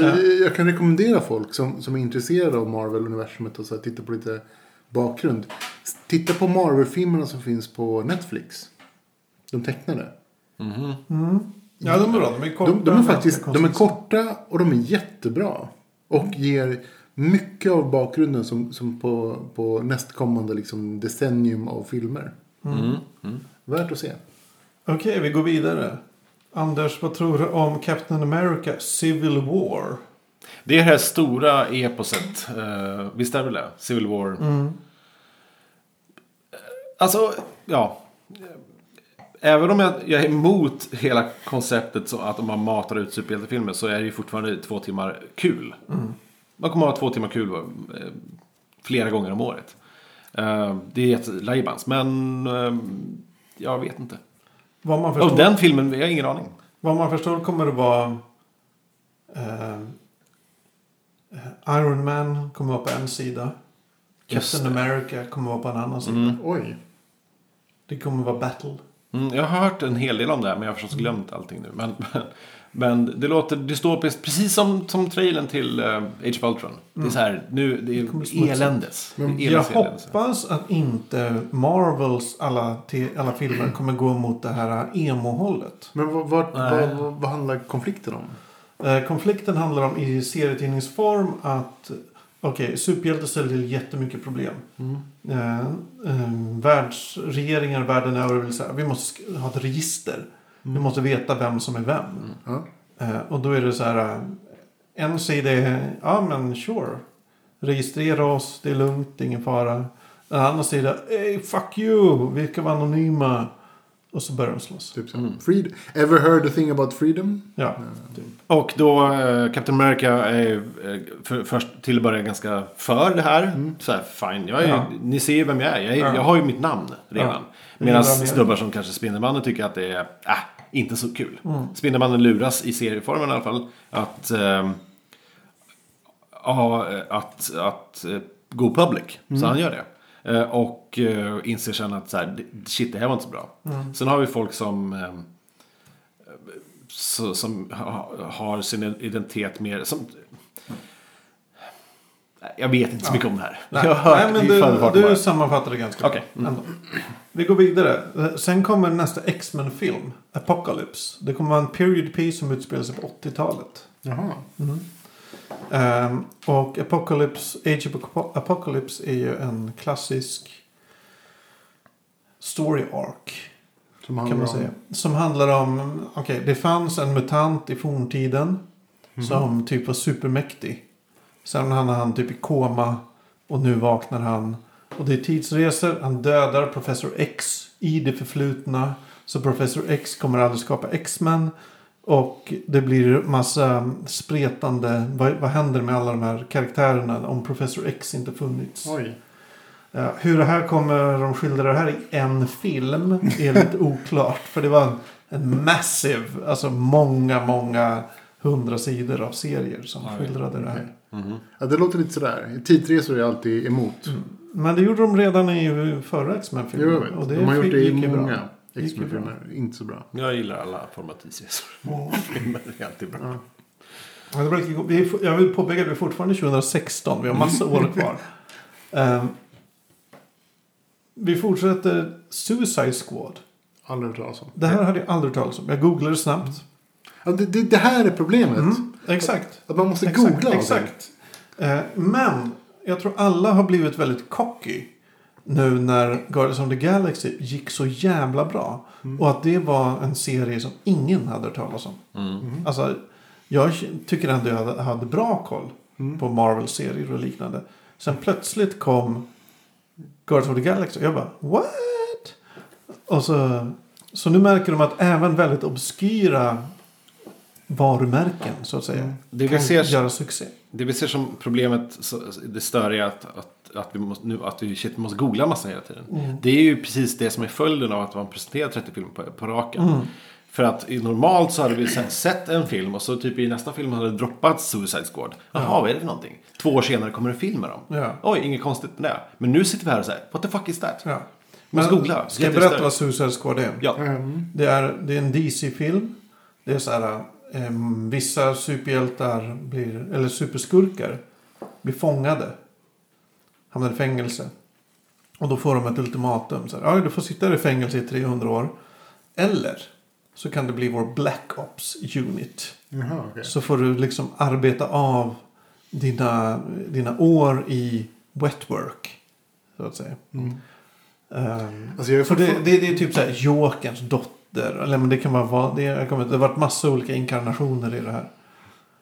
Alltså, Ja. jag, jag kan rekommendera folk som, som är intresserade av Marvel-universumet och så här, titta på lite bakgrund. Titta på Marvel-filmerna som finns på Netflix. De tecknade. Mhm. Mm. Ja, de är bra. De är korta. De, de är faktiskt de är korta och de är jättebra. Och ger mycket av bakgrunden som, som på, på nästkommande liksom, decennium av filmer. Mm. Mm. Värt att se. Okej, vi går vidare. Anders, vad tror du om Captain America Civil War? Det är det här stora eposet. Uh, visst är det det? Civil War. Mm. Alltså, ja. Även om jag, jag är emot hela konceptet så att man matar ut superhjältefilmer så är det ju fortfarande två timmar kul. Man kommer att ha två timmar kul eh, flera gånger om året. Eh, det är jättelajbans, men eh, jag vet inte. Vad, man förstår, Och den filmen, jag har ingen aning. vad man förstår kommer det vara... eh, Iron Man kommer vara på en sida. Just Captain det. America kommer vara på en annan sida. Mm. Oj. Det kommer vara battle. Mm, jag har hört en hel del om det här, men jag har förstås glömt allting nu. Men, men, men det låter dystopiskt, precis som, som trailern till uh, Age of Ultron. Det är så här, nu, det är eländes. Men Det är Jag eländes, hoppas att inte Marvels alla, alla filmer [clears throat] kommer gå mot det här emo-hållet. Men vad, vad, vad, vad, vad handlar konflikten om? Eh, konflikten handlar om i serietidningsform att okej, superhjältar ställer till jättemycket problem. Eh, eh, världsregeringar världen över vill säga vi måste ha ett register. Vi måste veta vem som är vem. Eh, och då är det så här. eh, En sida är ja men sure. Registrera oss, det är lugnt, det är ingen fara. En annan sida, hey, fuck you, vi ska vara anonyma. Och så börjar de slåss. Typ så. Mm. Freed, ever heard a thing about freedom? Ja. Och då, eh, Captain America är för, först till att börja ganska för det här. Så här, fine, jag är, Ja. ni ser ju vem jag är. Jag, är, Ja. jag har ju mitt namn redan. Ja. Medan snubbar som kanske Spindelmannen tycker att det är, äh, inte så kul. Mm. Spindelmannen luras i serieformen i alla fall. Att, ehm, ja, att, att eh, go public. Så han gör det. Eh, och eh, inser sen att så här, shit, det här var inte så bra. Sen har vi folk som ehm, så, som ha, har sin identitet mer... Som, jag vet inte så mycket om det här. Nej, jag har hört nej, men du, bara. du sammanfattar det ganska Okej. bra. Ändå. Vi går vidare. Sen kommer nästa X-Men-film. Apocalypse. Det kommer vara en period piece som utspelar sig på 80-talet. Jaha. Ehm, och Apocalypse, Age of Apo- Apocalypse är ju en klassisk story arc. Som Kan handlar man om... säga. Som handlar om, okej det fanns en mutant i forntiden. Som typ var supermäktig. Sen hamnar han typ i koma. Och nu vaknar han. Och det är tidsresor. Han dödar Professor X i det förflutna. Så Professor X kommer aldrig skapa X-Men. Och det blir massa spretande. Vad, vad händer med alla de här karaktärerna om Professor X inte funnits? Oj. Ja, hur det här kommer de skildra det här i en film är lite [laughs] oklart. För det var en, en massive, alltså många, många hundra sidor av serier som skildrade det här. Mhm. Ja, det låter lite sådär. Tidsresor är jag alltid emot. Men det gjorde de redan i förra X-Men-filmen. Jo, jag vet. Och det De har gjort det i många X-Men-filmer. Inte så bra. Jag gillar alla former av tidsresor. Filmer är alltid bra. Ja. Jag vill påpeka att vi är fortfarande 2016. Vi har massa år kvar. [laughs] Ehm, vi fortsätter Suicide Squad. Aldrig hört talas om. Det här hade jag aldrig hört talas om. Jag googlade snabbt. Ja, det, det, det här är problemet. Mm, exakt. Att man måste Exakt, googla allting. Exakt. Eh, men jag tror alla har blivit väldigt cocky. Nu när Guardians of the Galaxy gick så jävla bra. Och att det var en serie som ingen hade hört talas om. Mm. Alltså, jag tycker ändå jag hade, hade bra koll på Marvel-serier och liknande. Sen plötsligt kom Guardians of the Galaxy. Jag bara what? Och så, så nu märker de att även väldigt obskyra varumärken så att säga Det vi kan ser- göra succé. Det vi ser som problemet, det störiga, att, att, att vi måste, nu, att vi shit, måste googla massa hela tiden. Mm. Det är ju precis det som är följden av att man presenterar 30 filmer på, på raken. Mm. För att normalt så hade vi se- sett en film och så typ i nästa film hade det droppat Suicide Squad. Jaha, vad är det för någonting? Två år senare kommer en film med dem. Ja. Oj, inget konstigt med det. Men nu sitter vi här och säger, what the fuck is that? Ja. Måste googla. Ska jag berätta vad Suicide Squad är? Ja. Mm. Det är, det är en DC-film. Det är så här, vissa superhjältar blir, eller superskurkar blir fångade. Hamnar i fängelse. Och då får de ett ultimatum. Så här, du får sitta i fängelse i 300 år. Eller så kan det bli vår Black Ops Unit. Jaha, okej. Så får du liksom arbeta av dina, dina år i wet work. Så att säga. Mm. Ehm, Alltså jag är för det, det, det är typ så här Jokerns dotter. Eller men det kan vara vad- det, jag kommer, det har varit massa olika inkarnationer i det här.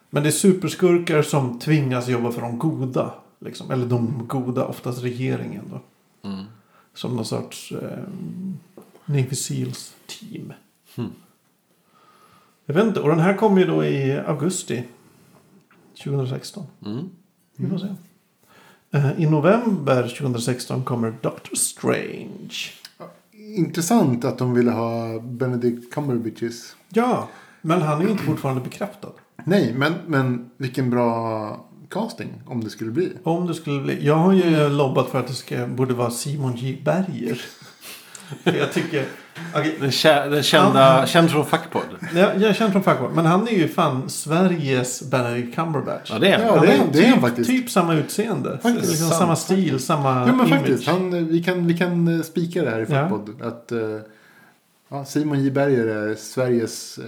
Men det är superskurkar som tvingas jobba för de goda. Liksom. Eller de goda, oftast regeringen då. Mm. Som någon sorts eh, Navy Seals team. Hmm. Jag vet inte, och den här kom ju då i augusti 2016. Mm. Vi får se. Eh, I november 2016 kommer Doctor Strange. Intressant att de ville ha Benedict Cumberbatches. Ja, men han är ju inte fortfarande bekräftad. Nej, men, men vilken bra casting om det skulle bli. Om det skulle bli. Jag har ju lobbat för att det ska, borde vara Simon J. Berger. [laughs] Jag tycker... Den, kä- den kända, känd från Fackpodd. jag, jag känner från fackvärlden. Men han är ju fan Sveriges Benedict Cumberbatch. Ja, det är Ja, han. det är- det är han typ, faktiskt. Typ samma utseende. Faktiskt, liksom sant. samma stil, samma Ja, men image. faktiskt. Han, vi, kan, vi kan eh, spika det här i Ja. Fackpodd. Att eh, ja, Simon J. Berger är Sveriges eh,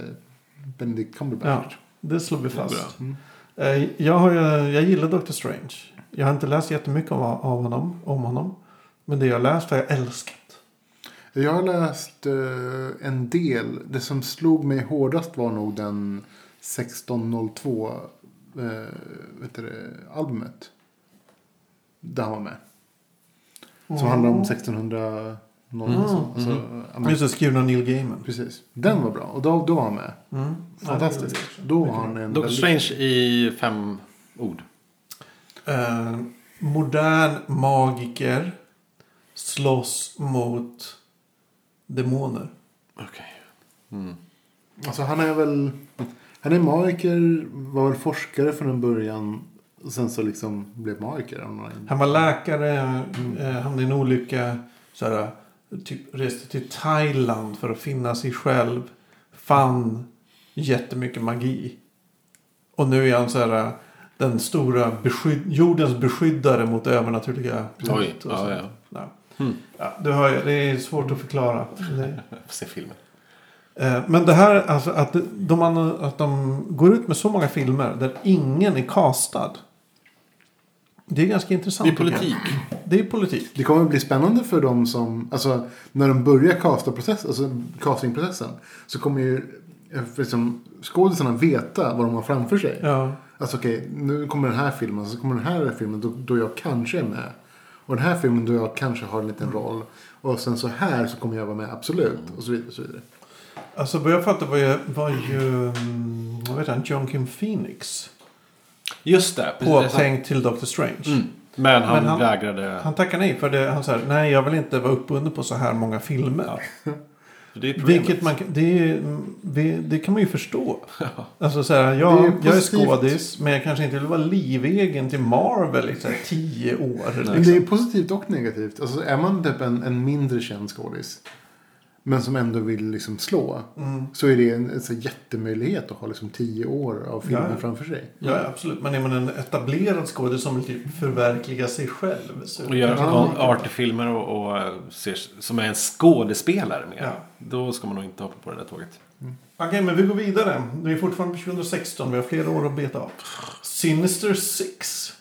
Benedict Cumberbatch. Ja, det slår vi fast. Mm. Eh, Jag, har, jag gillar Doctor Strange. Jag har inte läst jättemycket av, av honom, om honom. Men det jag har läst har jag älskat. Jag har läst eh, en del. Det som slog mig hårdast var nog den 1602 eh, vet du det, albumet. Där han var med. Som handlar om 1600 Mm. alltså, alltså, Amerika. Just det, skriven av Neil Gaiman. Precis. Den var bra. Och då, då var han med. Mm. Fantastiskt. Då var han en Doctor väldigt- Strange i fem ord. Eh, modern magiker slåss mot demoner. Okej. Mm. Alltså han är väl... Han är magiker, var väl forskare från en början. Och sen så liksom blev magiker. Han var läkare, eh, hamnade i en olycka. Så här, typ reste till Thailand för att finna sig själv. Fann jättemycket magi. Och nu är han så här den stora beskydd, jordens beskyddare mot övernaturliga Oj, hot och ja, ja. Ja. Hmm. Ja, du hör ju, det är svårt att förklara. [laughs] Det- se filmen. Eh, Men det här, alltså att de, att de går ut med så många filmer där ingen är castad. Det är ganska intressant. Det är politik. Det är politik. Det kommer bli spännande för dem som, alltså när de börjar casta process, alltså castingprocessen. Så kommer ju liksom, skådisarna veta vad de har framför sig. Ja. Alltså okej, nu kommer den här filmen, så kommer den här filmen då, då jag kanske är med. Och den här filmen då jag kanske har en liten roll. Och sen så här så kommer jag vara med absolut. Och så vidare. Och så vidare. Alltså vad jag fattar var ju, var ju mm, vad vet han, John Kim Phoenix. Just det. Påtänkt till Doctor Strange. Mm. Men han, Men han- vägrade. Han tackar nej för det. Han säger nej jag vill inte vara uppbunden på så här många filmer. [laughs] Det är problemet. Vilket man, kan- det, är- det, det kan man ju förstå. [laughs] Alltså så här, Det är jag, jag är skådis men jag kanske inte vill vara livegen till Marvel i så här tio år. Men det Liksom. är positivt och negativt. Alltså är man typ en, en mindre känd skådis. Men som ändå vill liksom slå. Mm. Så är det en, en så jättemöjlighet att ha liksom tio år av filmen Ja, framför sig. Ja, absolut. Men är man en etablerad skådis som vill typ förverkliga sig själv. Så Och gör Ja. artfilmer och, och eh, ser, som är en skådespelare mer. Ja. Då ska man nog inte hoppa på det där tåget. Okej, men vi går vidare. Vi är fortfarande på 2016. Vi har flera år att beta av. Sinister Six.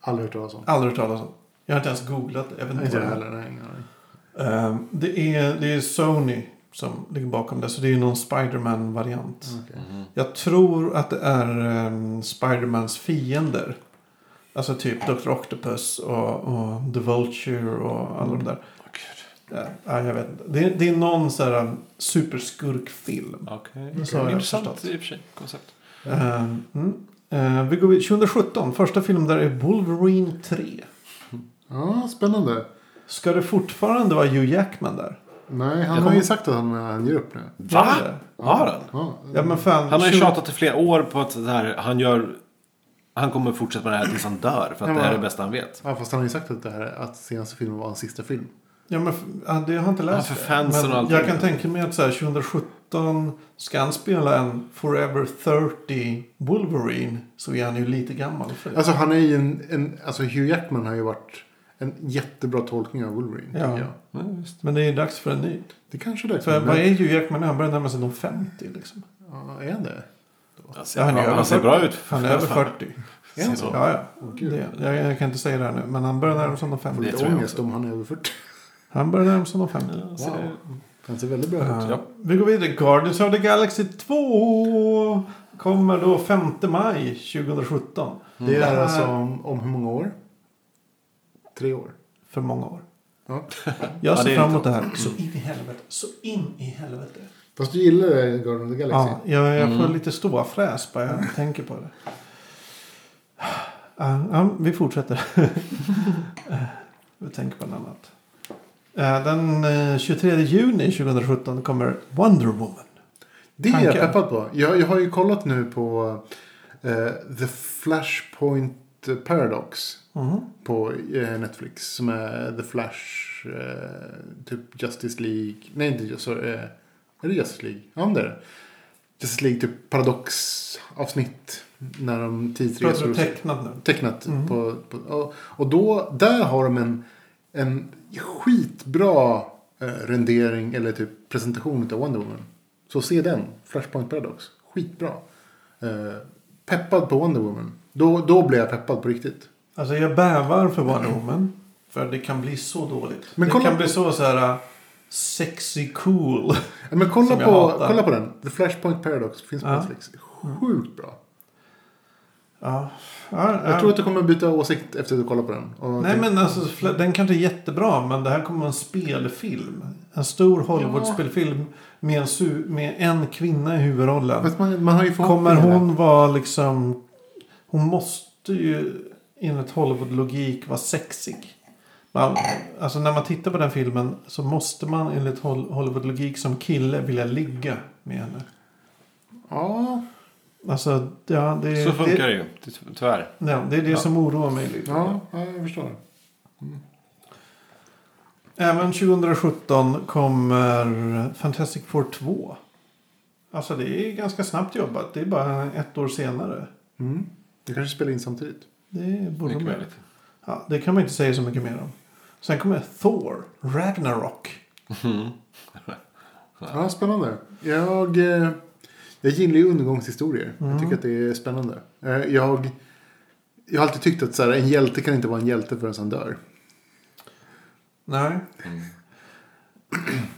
Aldrig hört talas om. Aldrig hört talas om. Jag har inte ens googlat. Jag vet inte heller. Nej, Ehm, det, är, det är Sony som ligger bakom det. Så det är någon Spiderman-variant. Okej. Jag tror att det är um, Spidermans fiender. Alltså typ Dr. Octopus och, och The Vulture och alla de där. Ja, ja, jag vet inte. Det, är- det är någon så här um, superskurkfilm. Okej. Så har jag Intressant förstått. i och för sig. Koncept. Eh, mm. Vi går vid 2017. Första filmen där är Wolverine 3. Ja, spännande. Ska det fortfarande vara Hugh Jackman där? Nej, han Jag har kommer- ju sagt att han, han ger upp nu. Va? Har han? Ja, Ja, men fan, Han har ju 20 tjatat i flera år på att det här, han gör... Han kommer fortsätta med det här tills han dör. För att Ja, det här är det bästa han vet. ja, fast han har ju sagt att, det här, att senaste filmen var hans sista film. Ja, men det jag har inte läst Ja, för det. fansen Men och allting. Jag kan tänka mig att så här, 2017 ska han spela en Forever 30 Wolverine. Så är han ju lite gammal för det. Alltså han är ju en, en alltså Hugh Jackman har ju varit en jättebra tolkning av Wolverine. Ja. jag. Ja, visst. Men det är dags för en ny. Det kanske är dags. För Men- vad är Hugh Jackman? Han börjar närma sig de 50 liksom. Ja, är han det? Han ser, Ja, han är han ser 40. bra ut. Han är över 40. Är han Så. så? Ja, ja. Det, jag, jag kan inte säga det här nu. Men han börjar närma sig de Får 50. Det jag ångest om han är över 40. Han börjar närma sig de 50. Ja, ser Wow. det- Han ser väldigt bra ut. Ja. Vi går vidare. Guardians of the Galaxy 2 kommer då 5 maj 2017. Det är alltså om, om hur många år? Tre år. För många år. Ja. Jag Ja, ser är fram emot det här. Så in i helvete. Så in i helvete. Fast du gillar det, Guardian of the Galaxy? Ja, jag, jag får Mm. lite ståfräs bara jag tänker på det. Ja, ja, vi fortsätter. Eh, [laughs] vi tänker på något annat. Eh, Den eh, 23 juni 2017 kommer Wonder Woman. Det är jag peppad på. Jag, jag har ju kollat nu på eh, The Flashpoint Paradox. Mhm. På eh, Netflix. Som är The Flash. Eh, typ Justice League. Nej inte sorry, eh, Är det Justice League? Ja det är det. Justice League typ paradox-avsnitt. När de tidsresor. tecknat nu? tecknat. Mm. På, på, och, och då, där har de en, en skitbra rendering eller typ presentation av Wonder Woman. Så se den, Flashpoint Paradox. Skitbra. Eh, peppad på Wonder Woman. Då, då blir jag peppad på riktigt. Alltså jag bävar för Wonder Woman. För det kan bli så dåligt. Men det kolla kan bli så så här uh, sexy cool. Ja, men kolla på, hatar. kolla på den. The Flashpoint Paradox finns på Ja. Netflix. Sjukt bra. Ja. Ja, Jag ja. tror att du kommer byta åsikt efter att du kollar på den. Och Nej tänk- men alltså den kanske är jättebra. Men det här kommer vara en spelfilm. En stor Hollywood-spelfilm. Med en, med en kvinna i huvudrollen. Man, man Kommer hon vara liksom... Hon måste ju enligt Hollywood-logik vara sexig. Man, alltså när man tittar på den filmen så måste man enligt Hol- Hollywood-logik som kille vilja ligga med henne. Ja, Alltså, ja, det, Så funkar det, det ju. ty- Tyvärr. ja, det är det som oroar mig lite. ja, ja, jag förstår. Även 2017 kommer Fantastic Four 2. Alltså det är ganska snabbt jobbat. Det är bara ett år senare. Mm. Det kanske spelar in samtidigt. Det borde de göra. Ja, det kan man inte säga så mycket mer om. Sen kommer Thor, Ragnarok. Ja, spännande. Jag, eh, jag gillar ju undergångshistorier. Jag tycker att det är spännande. Eh, Jag, jag har alltid tyckt att så här, en hjälte kan inte vara en hjälte förrän han dör. Nej,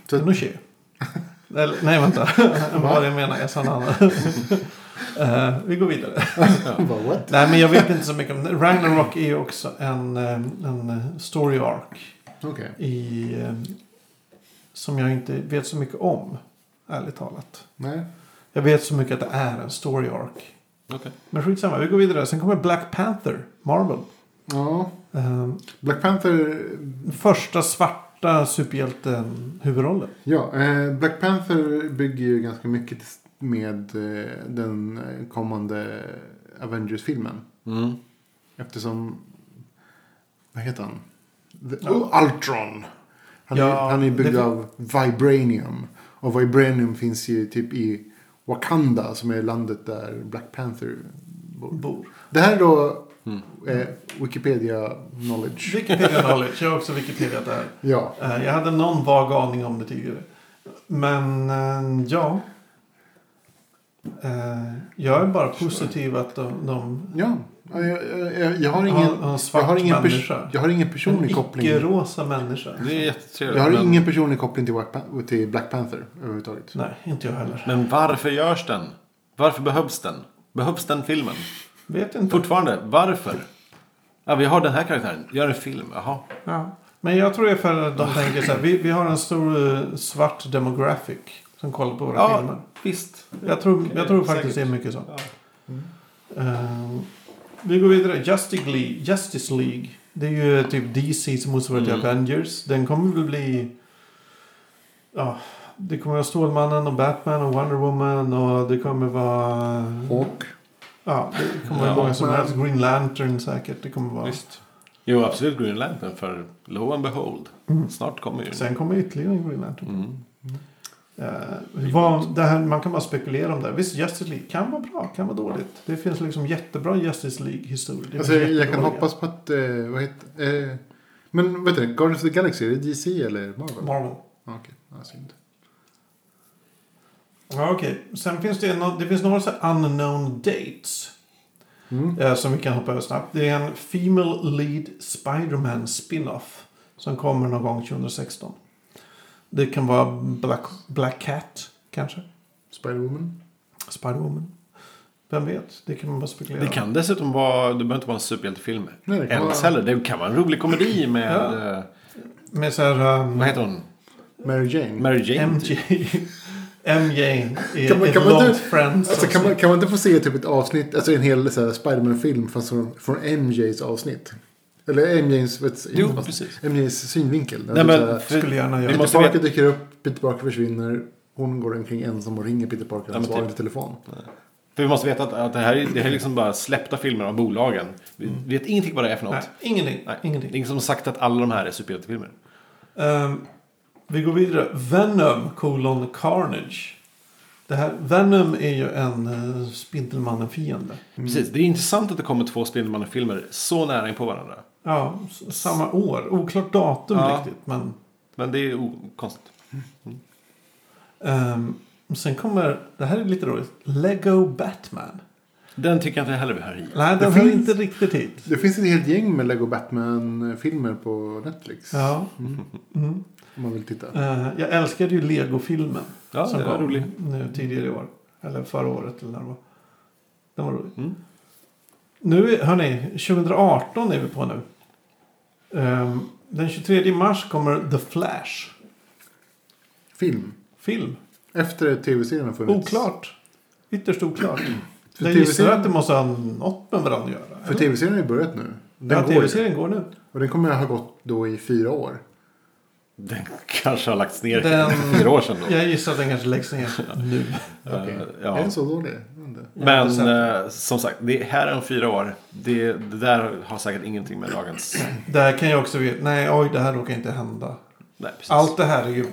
Så- Pinochet. [laughs] Eller, nej, vänta. Vad var det jag menar? Jag sa något annat. [laughs] Eh, vi går vidare. [laughs] Nej, men jag vet inte så mycket om det. Ragnarok är ju också en, eh, en eh, story arc. Okej. I, som jag inte vet så mycket om. Ärligt talat. Nej. Jag vet så mycket att det är en story arc. Okej. Men skitsamma, vi går vidare. Sen kommer Black Panther, Marvel. Ja. Eh, Black Panther. första svarta superhjälten huvudrollen. Ja, eh, Black Panther bygger ju ganska mycket med eh, den kommande Avengers-filmen. Mm. Eftersom... Vad heter han? The, oh, Ultron. Han, är, Ja, han är byggd av Vibranium. Och Vibranium finns ju typ i Wakanda som är landet där Black Panther bor. Bor. Det här är då Mm. eh, Wikipedia knowledge. Wikipedia knowledge. Jag har också Wikipedia där. Ja. Eh, Jag hade någon vag aning om det tidigare. Men eh, ja. Eh, Jag är bara positiv att de, de Ja. Jag, jag, jag, har ingen, har en jag har ingen, pers- jag har ingen En personlig koppling. icke-rosa människa. Det är jättetrevligt. Jag har men, ingen personlig koppling till Black, Pan- till Black Panther överhuvudtaget. Nej, inte jag heller. men varför görs den? Varför behövs den? Behövs den filmen? Vet inte. Fortfarande, varför? Ja, vi har den här karaktären. Gör en film. Jaha. Ja. Men jag tror det är för att de tänker så här. Vi, vi har en stor eh, svart demographic som kollar på våra Ja, filmer. Visst. Jag tror, jag tror faktiskt det är mycket så. Ja. Eh, vi går vidare. Justice League. Justice League. Det är ju typ DCs motsvarighet till Mm. Avengers. Den kommer väl bli... Ja, det kommer vara Stålmannen och Batman och Wonder Woman och det kommer vara... Och Ja, det kommer vara Ja, många som helst. Green Lantern säkert. Det kommer vara... Visst. Jo, absolut Green Lantern. För lo and behold. Snart kommer ju. Sen kommer ytterligare en Green Lantern. Mm. Eh, vad, det här, man kan bara spekulera om det. Visst, Justice League kan vara bra, kan vara dåligt. Det finns liksom jättebra Justice League-historier. Alltså, jag kan hoppas på att... Eh, vad heter... Eh, men vet du, Guardians of the Galaxy, är det DC eller Marvel? Marvel. Ja, Okej, ja, synd. Ja, okej. Sen finns det, no, det finns några så unknown dates. Mm. eh, som vi kan hoppa över snabbt. Det är en Female Lead Spider-Man spin-off. Som kommer någon gång 2016. Det kan vara Black, Black Cat, kanske. Spider-Woman. Spider-Woman. Vem vet? Det kan man bara spekulera Det kan dessutom vara, det behöver inte vara en superhjältefilm. Nej, det kan Ens vara- heller. Det kan vara en rolig komedi med, Ja. eh, Med så här... Um, vad heter hon? Mary Jane. Mary Jane. MJ. [laughs] MJ är Kan man- kan man långt inte- Friends. Alltså, kan, man, kan man inte få se typ ett avsnitt, alltså en hel Spider-Man-film från, från MJs avsnitt? Eller MJs, vet, Jo. MJs synvinkel. Nej, men, här, för, Skulle gärna vi göra. Peter måste Parker veta, dyker upp, Peter Parker försvinner. Hon går omkring ensam och ringer Peter Parker. Ja, Han men svarar typ. inte telefon. för vi måste veta att, att det här är, det här är liksom bara släppta filmer av bolagen. Vi vet ingenting vad det är för något. Nej, ingenting. Nej. ingenting. Det är ingen som har sagt att alla de här är superhjältefilmer. Ehm, vi går vidare. Venom colon Carnage. Det här, Venom är ju en uh, Spindelmannen-fiende. Precis, det är intressant att det kommer två Spindelmannen-filmer så nära in på varandra. Ja, samma år. Oklart datum Ja. riktigt. Men Men det är konstigt. ehm, sen kommer, det här är lite roligt. Lego Batman. Den tycker jag inte heller vi hör i. Nej, Det den hör finns- inte riktigt hit. Det finns ett helt gäng med Lego Batman-filmer på Netflix. Ja. Mm. Om man vill titta. Eh, jag älskade ju Lego-filmen. Ja, som det var rolig. nu tidigare i år. Eller förra året eller när det var. Den var rolig. Mm. Nu, hörni, 2018 är vi på nu. Ehm, den 23 mars kommer The Flash. Film. Film. Efter tv-serien har funnits. Oklart. Ytterst oklart. [clears throat] För Jag gissar TV-serien- att det måste ha något med varandra att göra. För tv-serien har ju börjat nu. Den Ja, tv-serien går nu. Och den kommer att ha gått då i fyra år. Den [laughs] kanske har lagts ner Den- för [laughs] fyra år sedan då. Jag gissar att den kanske läggs ner nu. [laughs] Eh, Okej. ja. Är den så dålig? Men eh, som sagt, det här är om fyra år. Det, det där har säkert ingenting med dagens... [clears throat] Där kan jag också veta. Nej, oj, det här råkar inte hända. Nej, precis. Allt det här är ju.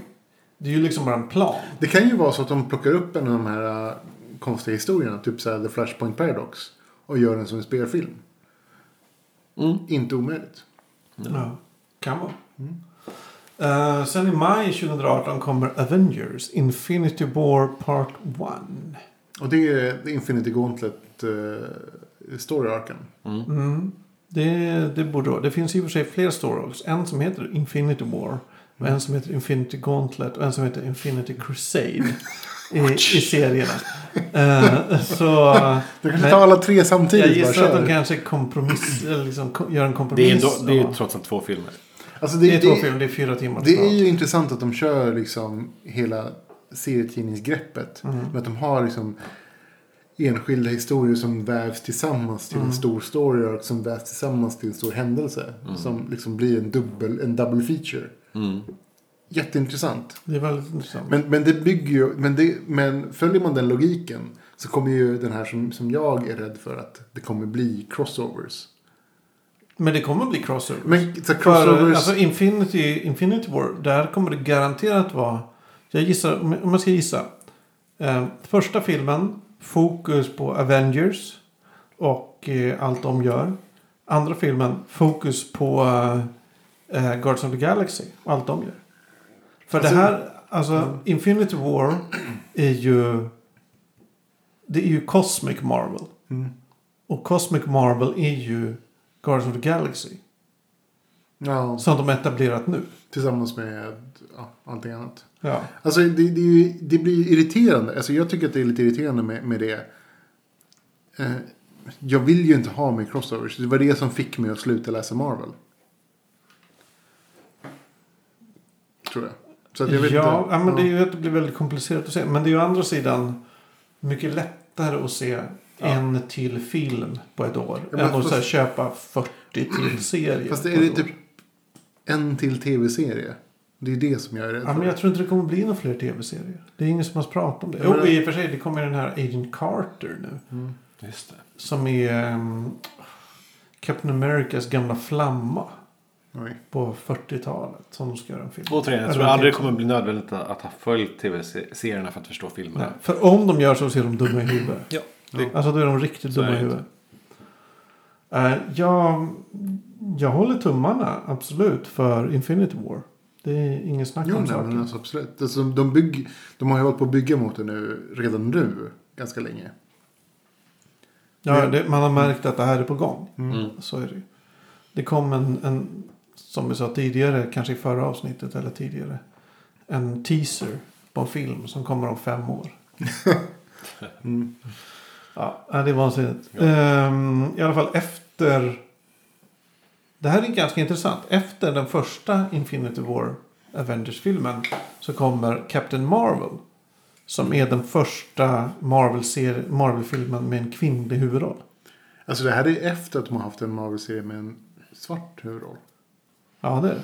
Det är ju liksom bara en plan. Det kan ju vara så att de plockar upp en av de här äh, konstiga historierna. Typ så här The Flashpoint Paradox. Och gör den som en spelfilm. Mm. Inte omöjligt. Ja, kan vara. Eh, sen i maj 2018 kommer Avengers Infinity War Part 1. Och det är Infinity Gauntlet uh, story-arken. Mm. Det, det borde vara. Det finns i och för sig fler stories. En som heter Infinity War. Och en som heter Infinity Gauntlet. Och en som heter Infinity Crusade. i, I serierna. Eh, [laughs] så Du kanske Men- tar alla tre samtidigt. jag bara gissar att de kanske kompromiss, liksom, gör en Det är, kompromiss. ändå, det är av- trots allt två filmer. Alltså det det, är två filmer, det är fyra timmar. det är ju intressant att de kör liksom hela serietidningsgreppet. Mm. Med att de har liksom enskilda historier som vävs tillsammans till Mm. en stor story arc som vävs tillsammans till en stor händelse. Som liksom blir en dubbel, en double feature. Mm. Jätteintressant. Det är väldigt intressant. Men, men det bygger ju, men, det, men följer man den logiken så kommer ju den här som, som jag är rädd för att det kommer bli crossovers. Men det kommer bli crossovers. Men så För crossovers, alltså Infinity, Infinity War, där kommer det garanterat vara... Jag gissar, om jag ska gissa. Eh, första filmen, fokus på Avengers och eh, allt de gör. Andra filmen, fokus på eh, Guardians of the Galaxy och allt de gör. För Alltså- det här, alltså Infinity War är ju... Det är ju Cosmic Marvel. Mm. Och Cosmic Marvel är ju Guardians of the Galaxy. ja, Som de etablerat nu. tillsammans med ja, allting annat. Ja. Alltså det, det, det blir irriterande. Alltså jag tycker att det är lite irriterande med, med det. Eh, jag vill ju inte ha med crossovers. Det var det som fick mig att sluta läsa Marvel. Tror jag. Så jag vet ja, inte. ja, men det är ju att det blir väldigt komplicerat att se. Men det är ju å andra sidan mycket lättare att se en till film på ett år. Ja, men än att fast- så här, köpa 40 till [clears throat] serier. Fast är det typ en till tv-serie? Det är det som jag är rädd Ja, men jag tror inte det kommer bli några fler tv-serier. Det är ingen som har pratat om det. Jo, men- i och för sig. Det kommer den här Agent Carter nu. Mm. Just det. Som är um, Captain Americas gamla flamma. Oj. På 40-talet. Som de ska göra en film. Återigen, jag tror Eller aldrig det kommer bli nödvändigt att att ha följt tv-serierna för att förstå filmerna. Nej, för om de gör så ser de dumma i huvudet. Ja, det- Alltså då är de riktigt dumma i det huvudet. Uh, jag, jag håller tummarna absolut för Infinity War. Det är ingen snack Jo, om nej, men saken. alltså, absolut. Alltså, de, bygg, de har ju hållit på att bygga mot det nu, redan nu, ganska länge. Ja, det, man har märkt att det här är på gång. Mm. Så är det ju. Det kom en, en, som vi sa tidigare, kanske i förra avsnittet eller tidigare. En teaser på en film som kommer om fem år. [laughs] Mm. Ja, det är vansinnigt. Ehm, I alla fall efter. Det här är ganska intressant. Efter den första Infinity War Avengers-filmen. Så kommer Captain Marvel. Som är den första Marvel-filmen med en kvinnlig huvudroll. Alltså det här är efter att de har haft en Marvel-serie med en svart huvudroll. Ja, det är det.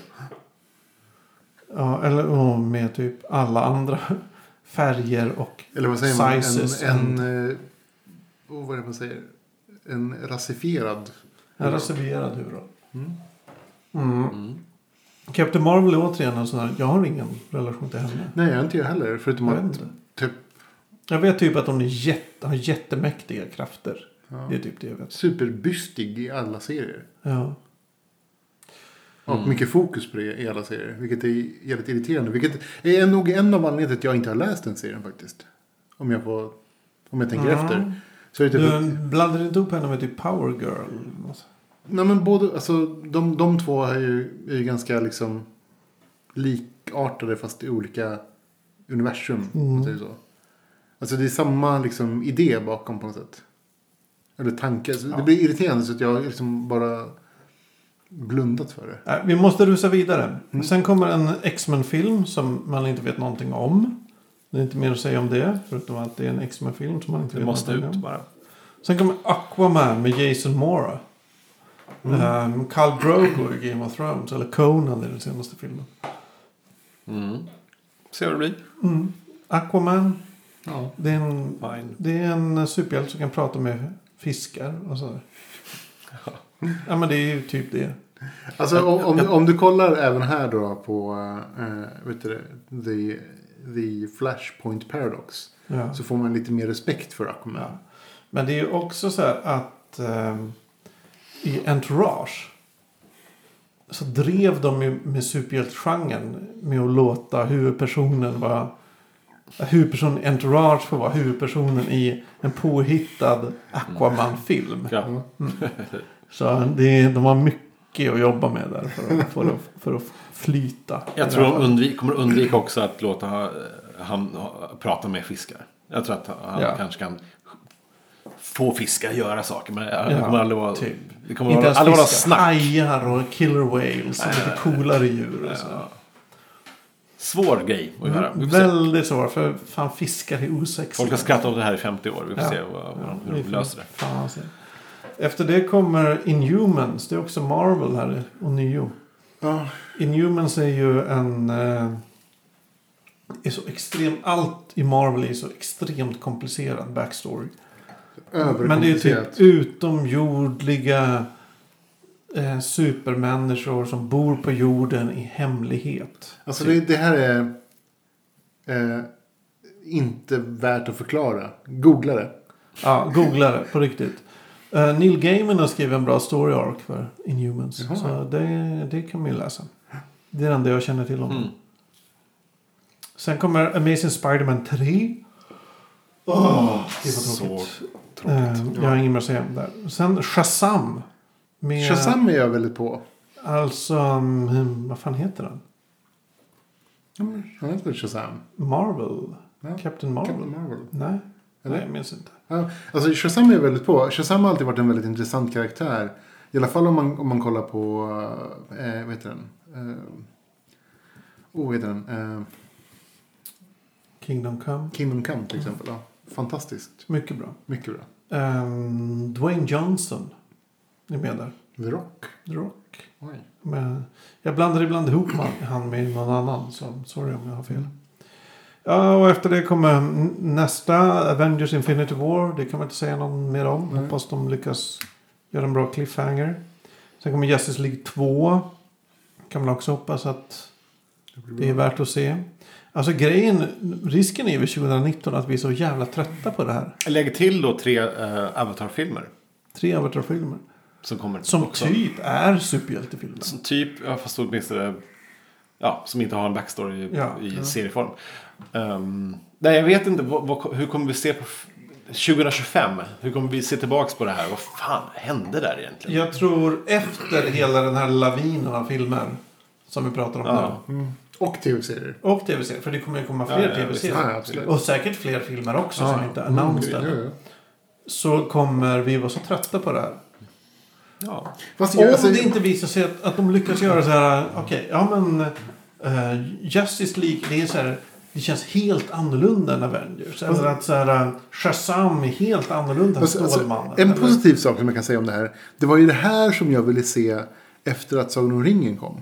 Ja, eller med typ alla andra färger och Eller vad säger man? Sizes En, en, eh, oh, vad är det man säger? En rasifierad. en reserverad huvudroll. Mm. Mm. Mm. Captain Marvel är återigen en sån här, jag har ingen relation till henne. Nej, jag inte jag heller. Förutom Jag vet att inte. typ Jag vet typ att hon är jätte, har jättemäktiga krafter. ja, Det är typ det jag vet. superbystig i alla serier. Ja. Och Mm. mycket fokus på det i alla serier. Vilket är jävligt irriterande. Vilket är nog en av anledningarna till att jag inte har läst den serien faktiskt. Om jag, får, om jag tänker Mm. efter. Så är det typ Du blandar inte ihop henne med typ Power Girl? Nej men både, alltså de, de två är ju, är ju ganska liksom likartade fast i olika universum. Mm. säger så. Alltså det är samma liksom idé bakom på något sätt. Eller tanke. Så Ja. Det blir irriterande så att jag liksom bara blundat för det. Nej, vi måste rusa vidare. Mm. Sen kommer en X-Men-film som man inte vet någonting om. Det är inte mer att säga om det. Förutom att det är en X-Men-film som man inte Det vet måste ut om. bara. Sen kommer Aquaman med Jason Mora. Mm. Um, Khal Drogo i Game of Thrones. Eller Conan i den senaste filmen. Mm. Se vad det blir. Mm. Aquaman. Ja. Det är en, Fine. det är en superhjälte som kan prata med fiskar och sådär. Ja men det är ju typ det. Alltså om, om, du- om du kollar även här då på uh, vet du, det, the, the Flashpoint Paradox. Ja. Så får man lite mer respekt för Aquaman. Ja. Men det är ju också så här att ehm, i Entourage så drev de ju med superhjältegenren med att låta huvudpersonen vara huvudpersonen i Entourage får vara huvudpersonen i en påhittad Aquaman-film. Ja. Så det, de har mycket att jobba med där för att, för att, för att flyta. Jag tror de undvik, kommer undvika också att låta eh, han ha- prata med fiskar. Jag tror att han Ja. kanske kan få fiskar göra saker. Men det Ja, kommer aldrig vara, typ. det kommer Inte aldrig vara snack. Hajar och killer whales. Nej, lite coolare djur. Och så. Svår grej att göra. Vi får se. Mm, Väldigt svårt. För fan fiskar är osexiga. Folk har skrattat åt det här i 50 år. Vi får Ja. se vad, vad de, hur de löser det. fan. Efter det kommer Inhumans. Det är också Marvel här nio. Ja. Inhumans är ju en... Eh, är så extremt, allt i Marvel är så extremt komplicerad backstory. Men det är typ utomjordliga eh, supermänniskor som bor på jorden i hemlighet. Alltså det, det här är eh, inte värt att förklara. Googla det. Ja, googla det på riktigt. Uh, Neil Gaiman har skrivit en bra story arc för Inhumans. Jaha. Så det, det kan man ju läsa. Det är det enda jag känner till om Mm. Sen kommer Amazing Spider-Man 3. Åh, det var Så tråkigt. tråkigt. Eh, jag har inget mer att säga om det. Sen Shazam. Med, Shazam är jag väldigt på. Alltså, um, vad fan heter den? Han heter Shazam? Marvel? Ja. Captain Marvel? Captain Marvel. Nej. Eller? Nej, jag minns inte. Ja, alltså Shazam är väldigt på. Shazam har alltid varit en väldigt intressant karaktär. I alla fall om man, om man kollar på, eh, vad heter den? Eh, oh, vad heter den? Eh, Kingdom Come. Kingdom Come till exempel. Ja, fantastiskt. Mycket bra. Mycket bra. Um, Dwayne Johnson. Är med där. The Rock. The Rock. Oj. Men jag blandar ibland ihop han med någon annan. Så sorry om jag har fel. Ja, och efter det kommer nästa Avengers Infinity War. Det kan man inte säga någon mer om. Nej. Hoppas de lyckas göra en bra cliffhanger. Sen kommer Justice League 2. Kan man också hoppas att det är värt att se. Alltså grejen, risken är vid 2019 att vi är så jävla trötta på det här. Lägg till då tre uh, Avatar-filmer. Tre Avatar-filmer. Som kommer Som också. typ är superhjältefilmer. Som typ, ja, fast åtminstone. Ja, som inte har en backstory i, Ja. i Ja. serieform. Ehm, nej, jag vet inte. Vad, vad, hur kommer vi se på f- 2025? Hur kommer vi se tillbaks på det här? Vad fan hände där egentligen? Jag tror efter hela den här lavinen av filmer. Som vi pratar om Ja. nu. Mm. Och tv-serier. Och tv-serier. För det kommer ju komma fler ja, tv-serier. Och säkert fler filmer också Ja. som inte är Mm, ännu. ja. Så kommer vi vara så trötta på det här. Ja. Fast Om alltså, det inte visar sig att, att de lyckas göra så här. Okej, ja men. eh, Justice League, det är så här. Det känns helt annorlunda än Avengers. Eller att så här, uh, Shazam är helt annorlunda än Alltså, alltså, Stålmannen. en eller- positiv sak som jag kan säga om det här. Det var ju det här som jag ville se efter att Sagan om ringen kom.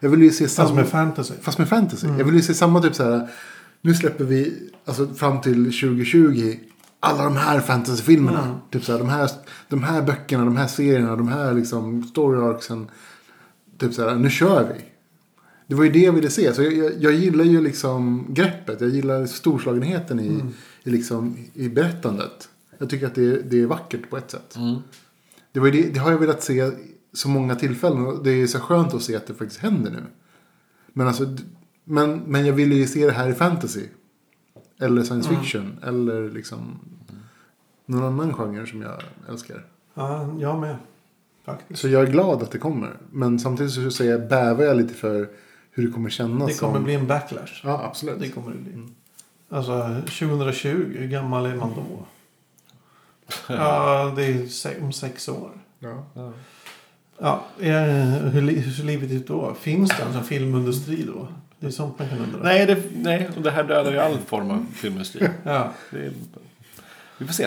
Jag ville ju se samma... Fast med fantasy. Fast med fantasy. Jag vill ju se samma typ så här. Nu släpper vi, alltså fram till 2020. Alla de här fantasyfilmerna. Mm. Typ så här, de, här, de här böckerna, de här serierna, de här liksom story arcsen. Typ så här, nu kör vi. Det var ju det jag ville se. Så jag, jag, jag gillar ju liksom greppet. Jag gillar storslagenheten i, i, liksom, i berättandet. Jag tycker att det, det är vackert på ett sätt. Mm. Det, var det, det har jag velat se så många tillfällen. Och det är så skönt att se att det faktiskt händer nu. Men, alltså, men, men jag ville ju se det här i fantasy. Eller science Mm. fiction. Eller liksom någon annan genre som jag älskar. Ja, jag med. Faktiskt. Så jag är glad att det kommer. Men samtidigt så säger jag, bävar jag lite för hur det kommer kännas. Det kommer som... bli en backlash. Ja, absolut. Det kommer det bli. Alltså 2020, hur gammal är man då? [laughs] Ja, det är se- om sex år. Ja. Ja, eh, hur, li- hur ser livet ut då? Finns det ens en filmindustri då? Det är sånt man kan undra. Nej, det, nej, och det här dödar ju all form av filmindustri. Ja. Det är, vi får se.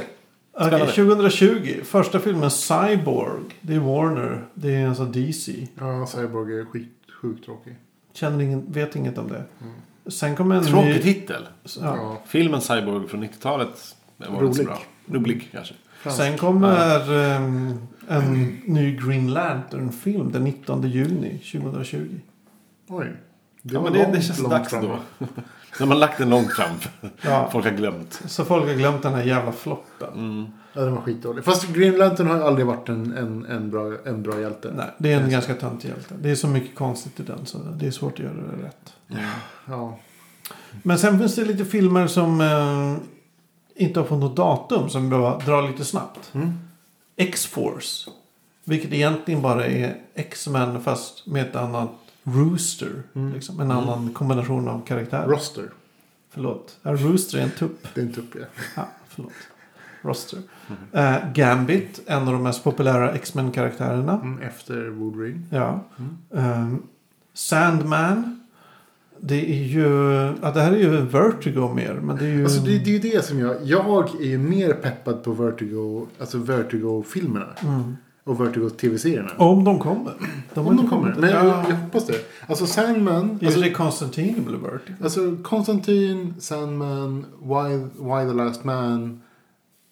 Okej, Spännande. 2020. Första filmen Cyborg. Det är Warner. Det är alltså DC. ja, Cyborg är skit, sjukt tråkig. Känner ingen, vet inget om det. Sen kommer en Tråkig ny... titel. Ja. Ja. Filmen Cyborg från 90-talet var inte så Rolig. bra. Rolig kanske. Sen kommer ehm, en ny Green Lantern-film den 19 juni 2020. Oj. Det Ja, men det, det långt, känns långt dags fram. då. [laughs] När man lagt den långt fram. Ja, Folk har glömt. så folk har glömt den här jävla floppen. Mm. Ja, den var skitdålig. Fast Green Lantern har ju aldrig varit en, en, en, bra, en bra hjälte. Nej, det är en ganska töntig hjälte. Det är så mycket konstigt i den så det är svårt att göra det rätt. Ja. Men sen finns det lite filmer som eh, inte har fått något datum som vi behöver dra lite snabbt. Mm. X-Force. Vilket egentligen bara är X-Men fast med ett annat Rooster. Mm. Liksom, en annan kombination av karaktärer. Roster. Förlåt. Ja, Rooster är en tupp. Det är inte upp ja. Ja, förlåt. Roster. Eh, Gambit, en av de mest populära X-Men-karaktärerna. Mm, efter Wolverine. Ja. Mm. Ehm, Sandman. Det är ju... Ja, det här är ju Vertigo mer. Men det är ju... Alltså det, det är ju det som jag... Jag är ju mer peppad på Vertigo, alltså Vertigo-filmerna. Mm. Och Vertigo-tv-serierna. Om de kommer. De Om de kommer. Men jag, ja. jag hoppas det. Alltså Sandman. Alltså, det Konstantin eller Vertigo? alltså Konstantin, Sandman, Why, Why the Last Man.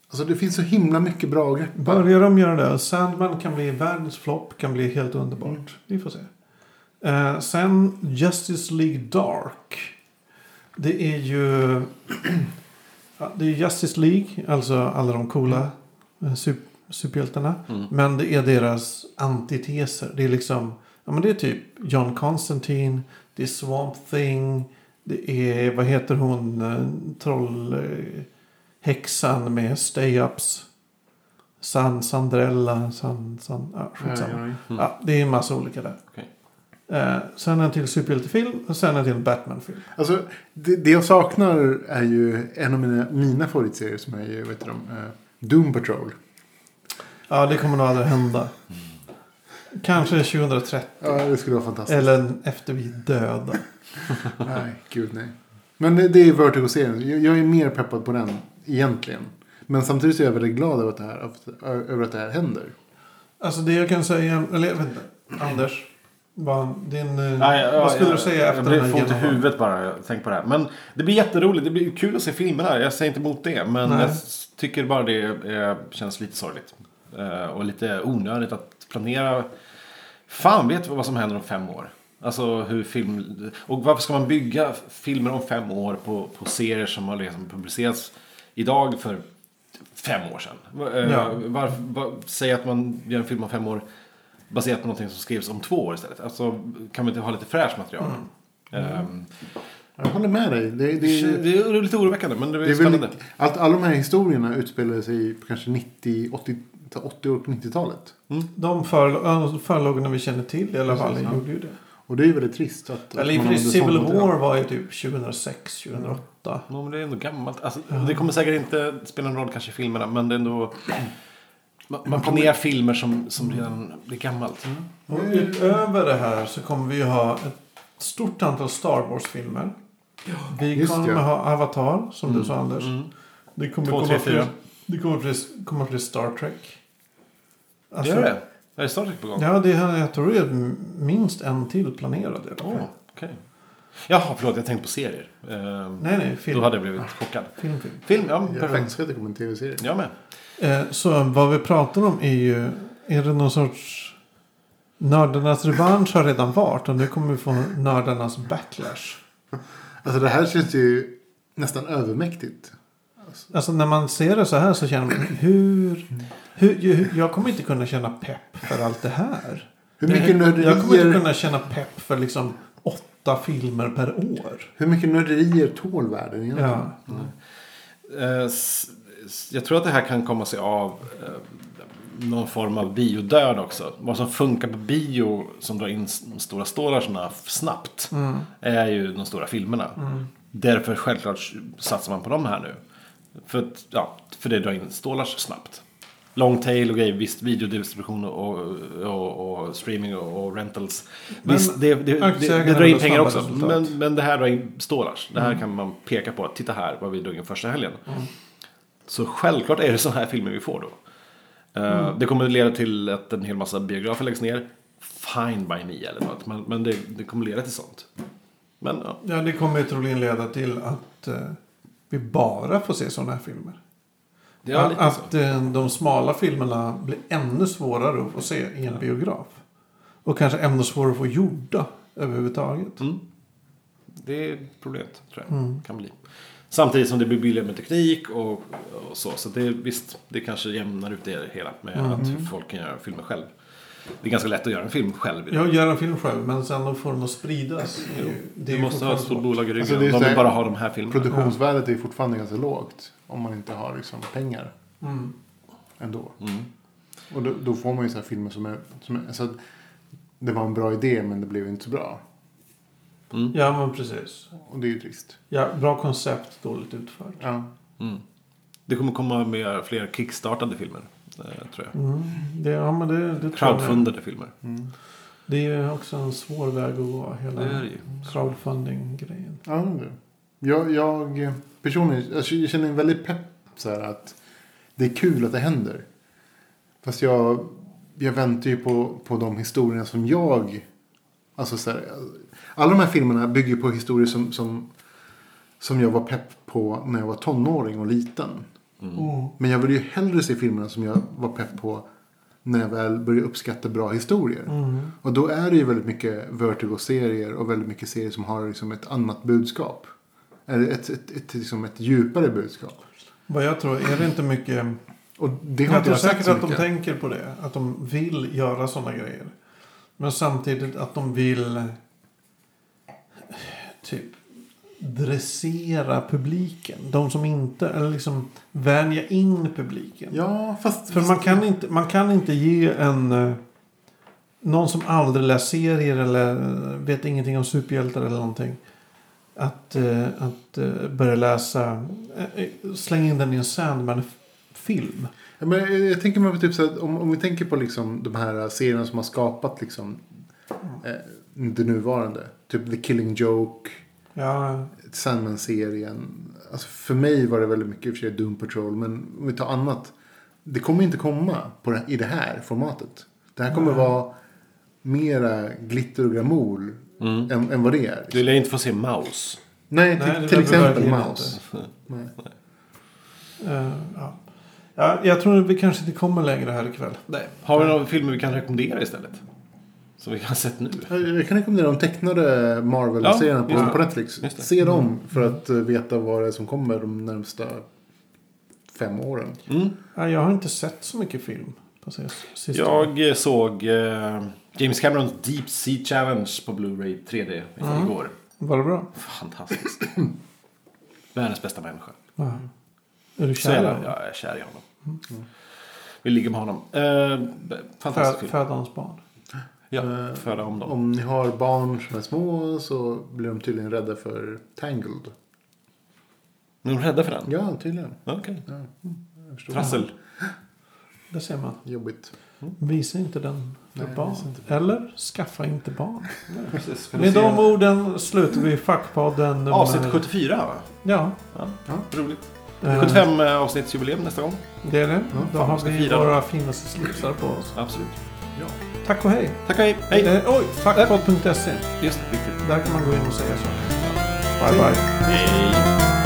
Alltså det finns så himla mycket bra grepp. Börjar de göra det? Sandman kan bli världens flopp. Kan bli helt underbart. Mm. Vi får se. Eh, sen Justice League Dark. Det är ju... [clears throat] det är Justice League. Alltså alla de coola sup- superhjältarna. Mm. Men det är deras antiteser. Det är liksom... Ja men det är typ John Constantine. Det är Swamp Thing. Det är, vad heter hon, eh, troll... Eh, häxan med stay-ups. San, Sandrella, San, San, ja, skitsamma. Ja, ja, ja. Mm. Ja, det är en massa olika där. Okej. Eh, sen en till superhjältefilm och sen en till Batman-film. Alltså, det, det jag saknar är ju en av mina, mina favoritserier som är ju, vet du, eh, Doom Patrol. Ja, det kommer nog aldrig hända. Kanske 2030. Ja, det skulle vara fantastiskt. Eller efter vi är döda. [laughs] Nej, gud nej. Men det, det är Vertigo-serien. Jag, jag är mer peppad på den egentligen. Men samtidigt är jag väldigt glad över att det här, över att det här händer. Alltså det jag kan säga, eller jag vet inte. Anders. Vad, din, eh, Nej, ja, vad skulle ja, du säga efter jag den blir här i genomgången? huvudet bara jag tänker på det här. Men det blir jätteroligt. Det blir kul att se filmerna. Jag säger inte emot det. Men Nej. jag tycker bara det eh, känns lite sorgligt. Eh, och lite onödigt att planera. Fan vet vad som händer om fem år. Alltså hur film... Och varför ska man bygga filmer om fem år på, på serier som har liksom publicerats idag för fem år sedan? Eh, Ja. varför, var, säg att man gör en film om fem år baserat på någonting som skrivs om två år istället. Alltså kan man inte ha lite fräscht material? Ehm, Jag håller med dig. Det, det, det, är lite oroväckande men det är, det är spännande. väl, att alla de här historierna utspelar sig på kanske 90, 80, 80 och 90-talet. De förlo- förlogorna vi känner till i alla fall Precis, ja. gjorde ju det. Och det är ju väldigt trist. Att, Eller i och för sig Civil. War var ju typ 2006, 2008. Ja, men det är ändå gammalt. Alltså, Det kommer säkert inte spela någon roll kanske i filmerna men det är ändå... Man, man planerar filmer som, som redan blir gammalt. Och utöver det här så kommer vi ju ha ett stort antal Star Wars-filmer. Vi just kommer ja. ha Avatar, som du sa Anders. Mm. Det kommer Två, komma tre, fler, fyra. Det kommer fler, kommer fler Star Trek. Alltså, Gör det? Är det Star Trek på gång? Ja, det, är- jag tror det är minst en till planerad. Åh, okej. Jaha, förlåt. Jag tänkte på serier. Ehm, Nej, nej, film. Då hade jag blivit chockad. [laughs] film, film. Film, ja. Jag Perfekt. önskar att det kom en tv-serie. Jag med. Eh, så vad vi pratar om är ju, är det någon sorts Nördarnas revansch har redan varit och nu kommer vi få nördarnas backlash. [laughs] Alltså det här känns ju nästan övermäktigt. Alltså när man ser det så här så känner man hur, hur, hur jag kommer inte kunna känna pepp för allt det här. Hur mycket, jag kommer inte nörderier, kunna känna pepp för liksom åtta filmer per år. hur mycket nörderier tål världen egentligen? Ja. Eh, s- s- Jag tror att det här kan komma sig av eh, någon form av biodöd också. Vad som funkar på bio som drar in stora stålarna snabbt. Är ju de stora filmerna. Därför självklart satsar man på de här nu. För, att, ja, för det drar in stålar snabbt. Long tail och grejer, visst videodistribution och, och, och streaming och, och rentals. Men visst, det, det, det, det drar in pengar också. Men, men det här drar in stålar. Det här kan man peka på. Titta här vad vi drog in första helgen. Så självklart är det sådana här filmer vi får då. Eh, Det kommer att leda till att en hel massa biografer läggs ner. Fine by me eller något. Men, men det, det kommer leda till sånt. Men ja. ja, det kommer troligen leda till att eh, vi bara får se sådana här filmer. Det är lite att så. eh, de smala filmerna blir ännu svårare att få se i en biograf. Och kanske ännu svårare att få gjorda överhuvudtaget. Mm. Det är problemet tror jag. Kan bli. Samtidigt som det blir billigare med teknik och, och så. Så det, visst, det kanske jämnar ut det hela med att folk kan göra filmer själv. Det är ganska lätt att göra en film själv. idag. Jag gör en film själv men sen då får den att spridas. Är Du måste ha ett stort bolag i ryggen. Alltså, de så vill här- bara ha de här filmerna. Produktionsvärdet är fortfarande ganska lågt. Om man inte har liksom pengar. Mm. ändå. Mm. Och då, då får man ju så här filmer som är... Som är alltså, det var en bra idé men det blev inte så bra. Ja men precis. Och det är ju trist. Ja, bra koncept, dåligt utfört. Ja. Mm. Det kommer komma med fler kickstartade filmer. Eh, tror jag. Mm. Det, ja, men det, det tror jag. Crowdfundade filmer. Det är ju också en svår väg att gå. Hela crowdfunding-grejen. Ja, det. Jag, jag personligen alltså, jag känner en väldigt pepp så här att det är kul att det händer. Fast jag, jag väntar ju på, på de historierna som jag... Alltså så här, alla de här filmerna bygger på historier som, som, som jag var pepp på när jag var tonåring och liten. Mm. Men jag vill ju hellre se filmerna som jag var pepp på när jag väl började uppskatta bra historier. Mm. Och då är det ju väldigt mycket Vertigo-serier och väldigt mycket serier som har liksom ett annat budskap. Eller ett, ett, ett, liksom ett djupare budskap. Vad jag tror, är det inte mycket... Och det har Jag tror jag säkert att de tänker på det. Att de vill göra sådana grejer. Men samtidigt att de vill typ dressera publiken. De som inte, eller liksom vänja in publiken. Ja, fast... För man kan, inte, man kan inte ge en, eh, någon som aldrig läst serier eller eh, vet ingenting om superhjältar eller någonting. Att, eh, att börja läsa, slänga in den i en Sandman-film. Ja, men jag, tänker mig på typ så att om, om vi tänker på liksom de här serierna som har skapat liksom eh, det nuvarande. Typ The Killing Joke, Ja, Sandman-serien. Alltså för mig var det väldigt mycket i och för sig Doom Patrol. Men om vi tar annat. Det kommer inte komma på det, i det här formatet. Det här kommer Nej. vara mera glitter och glamour Mm. än, än vad det är. Du lär inte få se Maus. Nej, Nej, till, exempel. Nej. eh, ja. ja, jag tror att vi kanske inte kommer längre här ikväll. Nej. Har vi några filmer vi kan rekommendera istället? Som vi har sett nu? Jag kan rekommendera de tecknade Marvel-serierna på, Ja, på det. Netflix. Se dem för att eh, veta vad det är som kommer de närmsta fem åren. Mm. Ja, jag har inte sett så mycket film på sis- sista. Jag eh, såg eh, James Camerons Deep Sea Challenge på Blu-ray 3D Mm. igår. Var det bra? Fantastiskt. [clears throat] Världens bästa människa. Ja. Är du Så kär i jag, honom? jag är kär i honom. Vill ligga med honom. Eh, fantastisk Fö- film. Föda hans barn. Ja, Eh, föda om dem. Om ni har barn som är små så blir de tydligen rädda för Tangled. Är de rädda för den? Ja, tydligen. Okej. Ja, jag förstår. Trassel. [gasps] Det ser man. Jobbigt. Visa inte den för Nej, barn. inte Eller skaffa inte barn. [laughs] Precis. Med de orden slutar vi Fackpodden. Avsnitt 74 va? Ja. Ja, Ja. roligt. eh, 75 eh, avsnittsjubileum nästa gång. Det är det. Då fan, har vi ska vi fira. våra finaste slipsar på oss. Absolut. Tack och hej. Tack och hej. Hej. Eh, oj, fackpodd.se. Just det, viktigt. Där kan man gå in och säga så. Bye bye. Hej.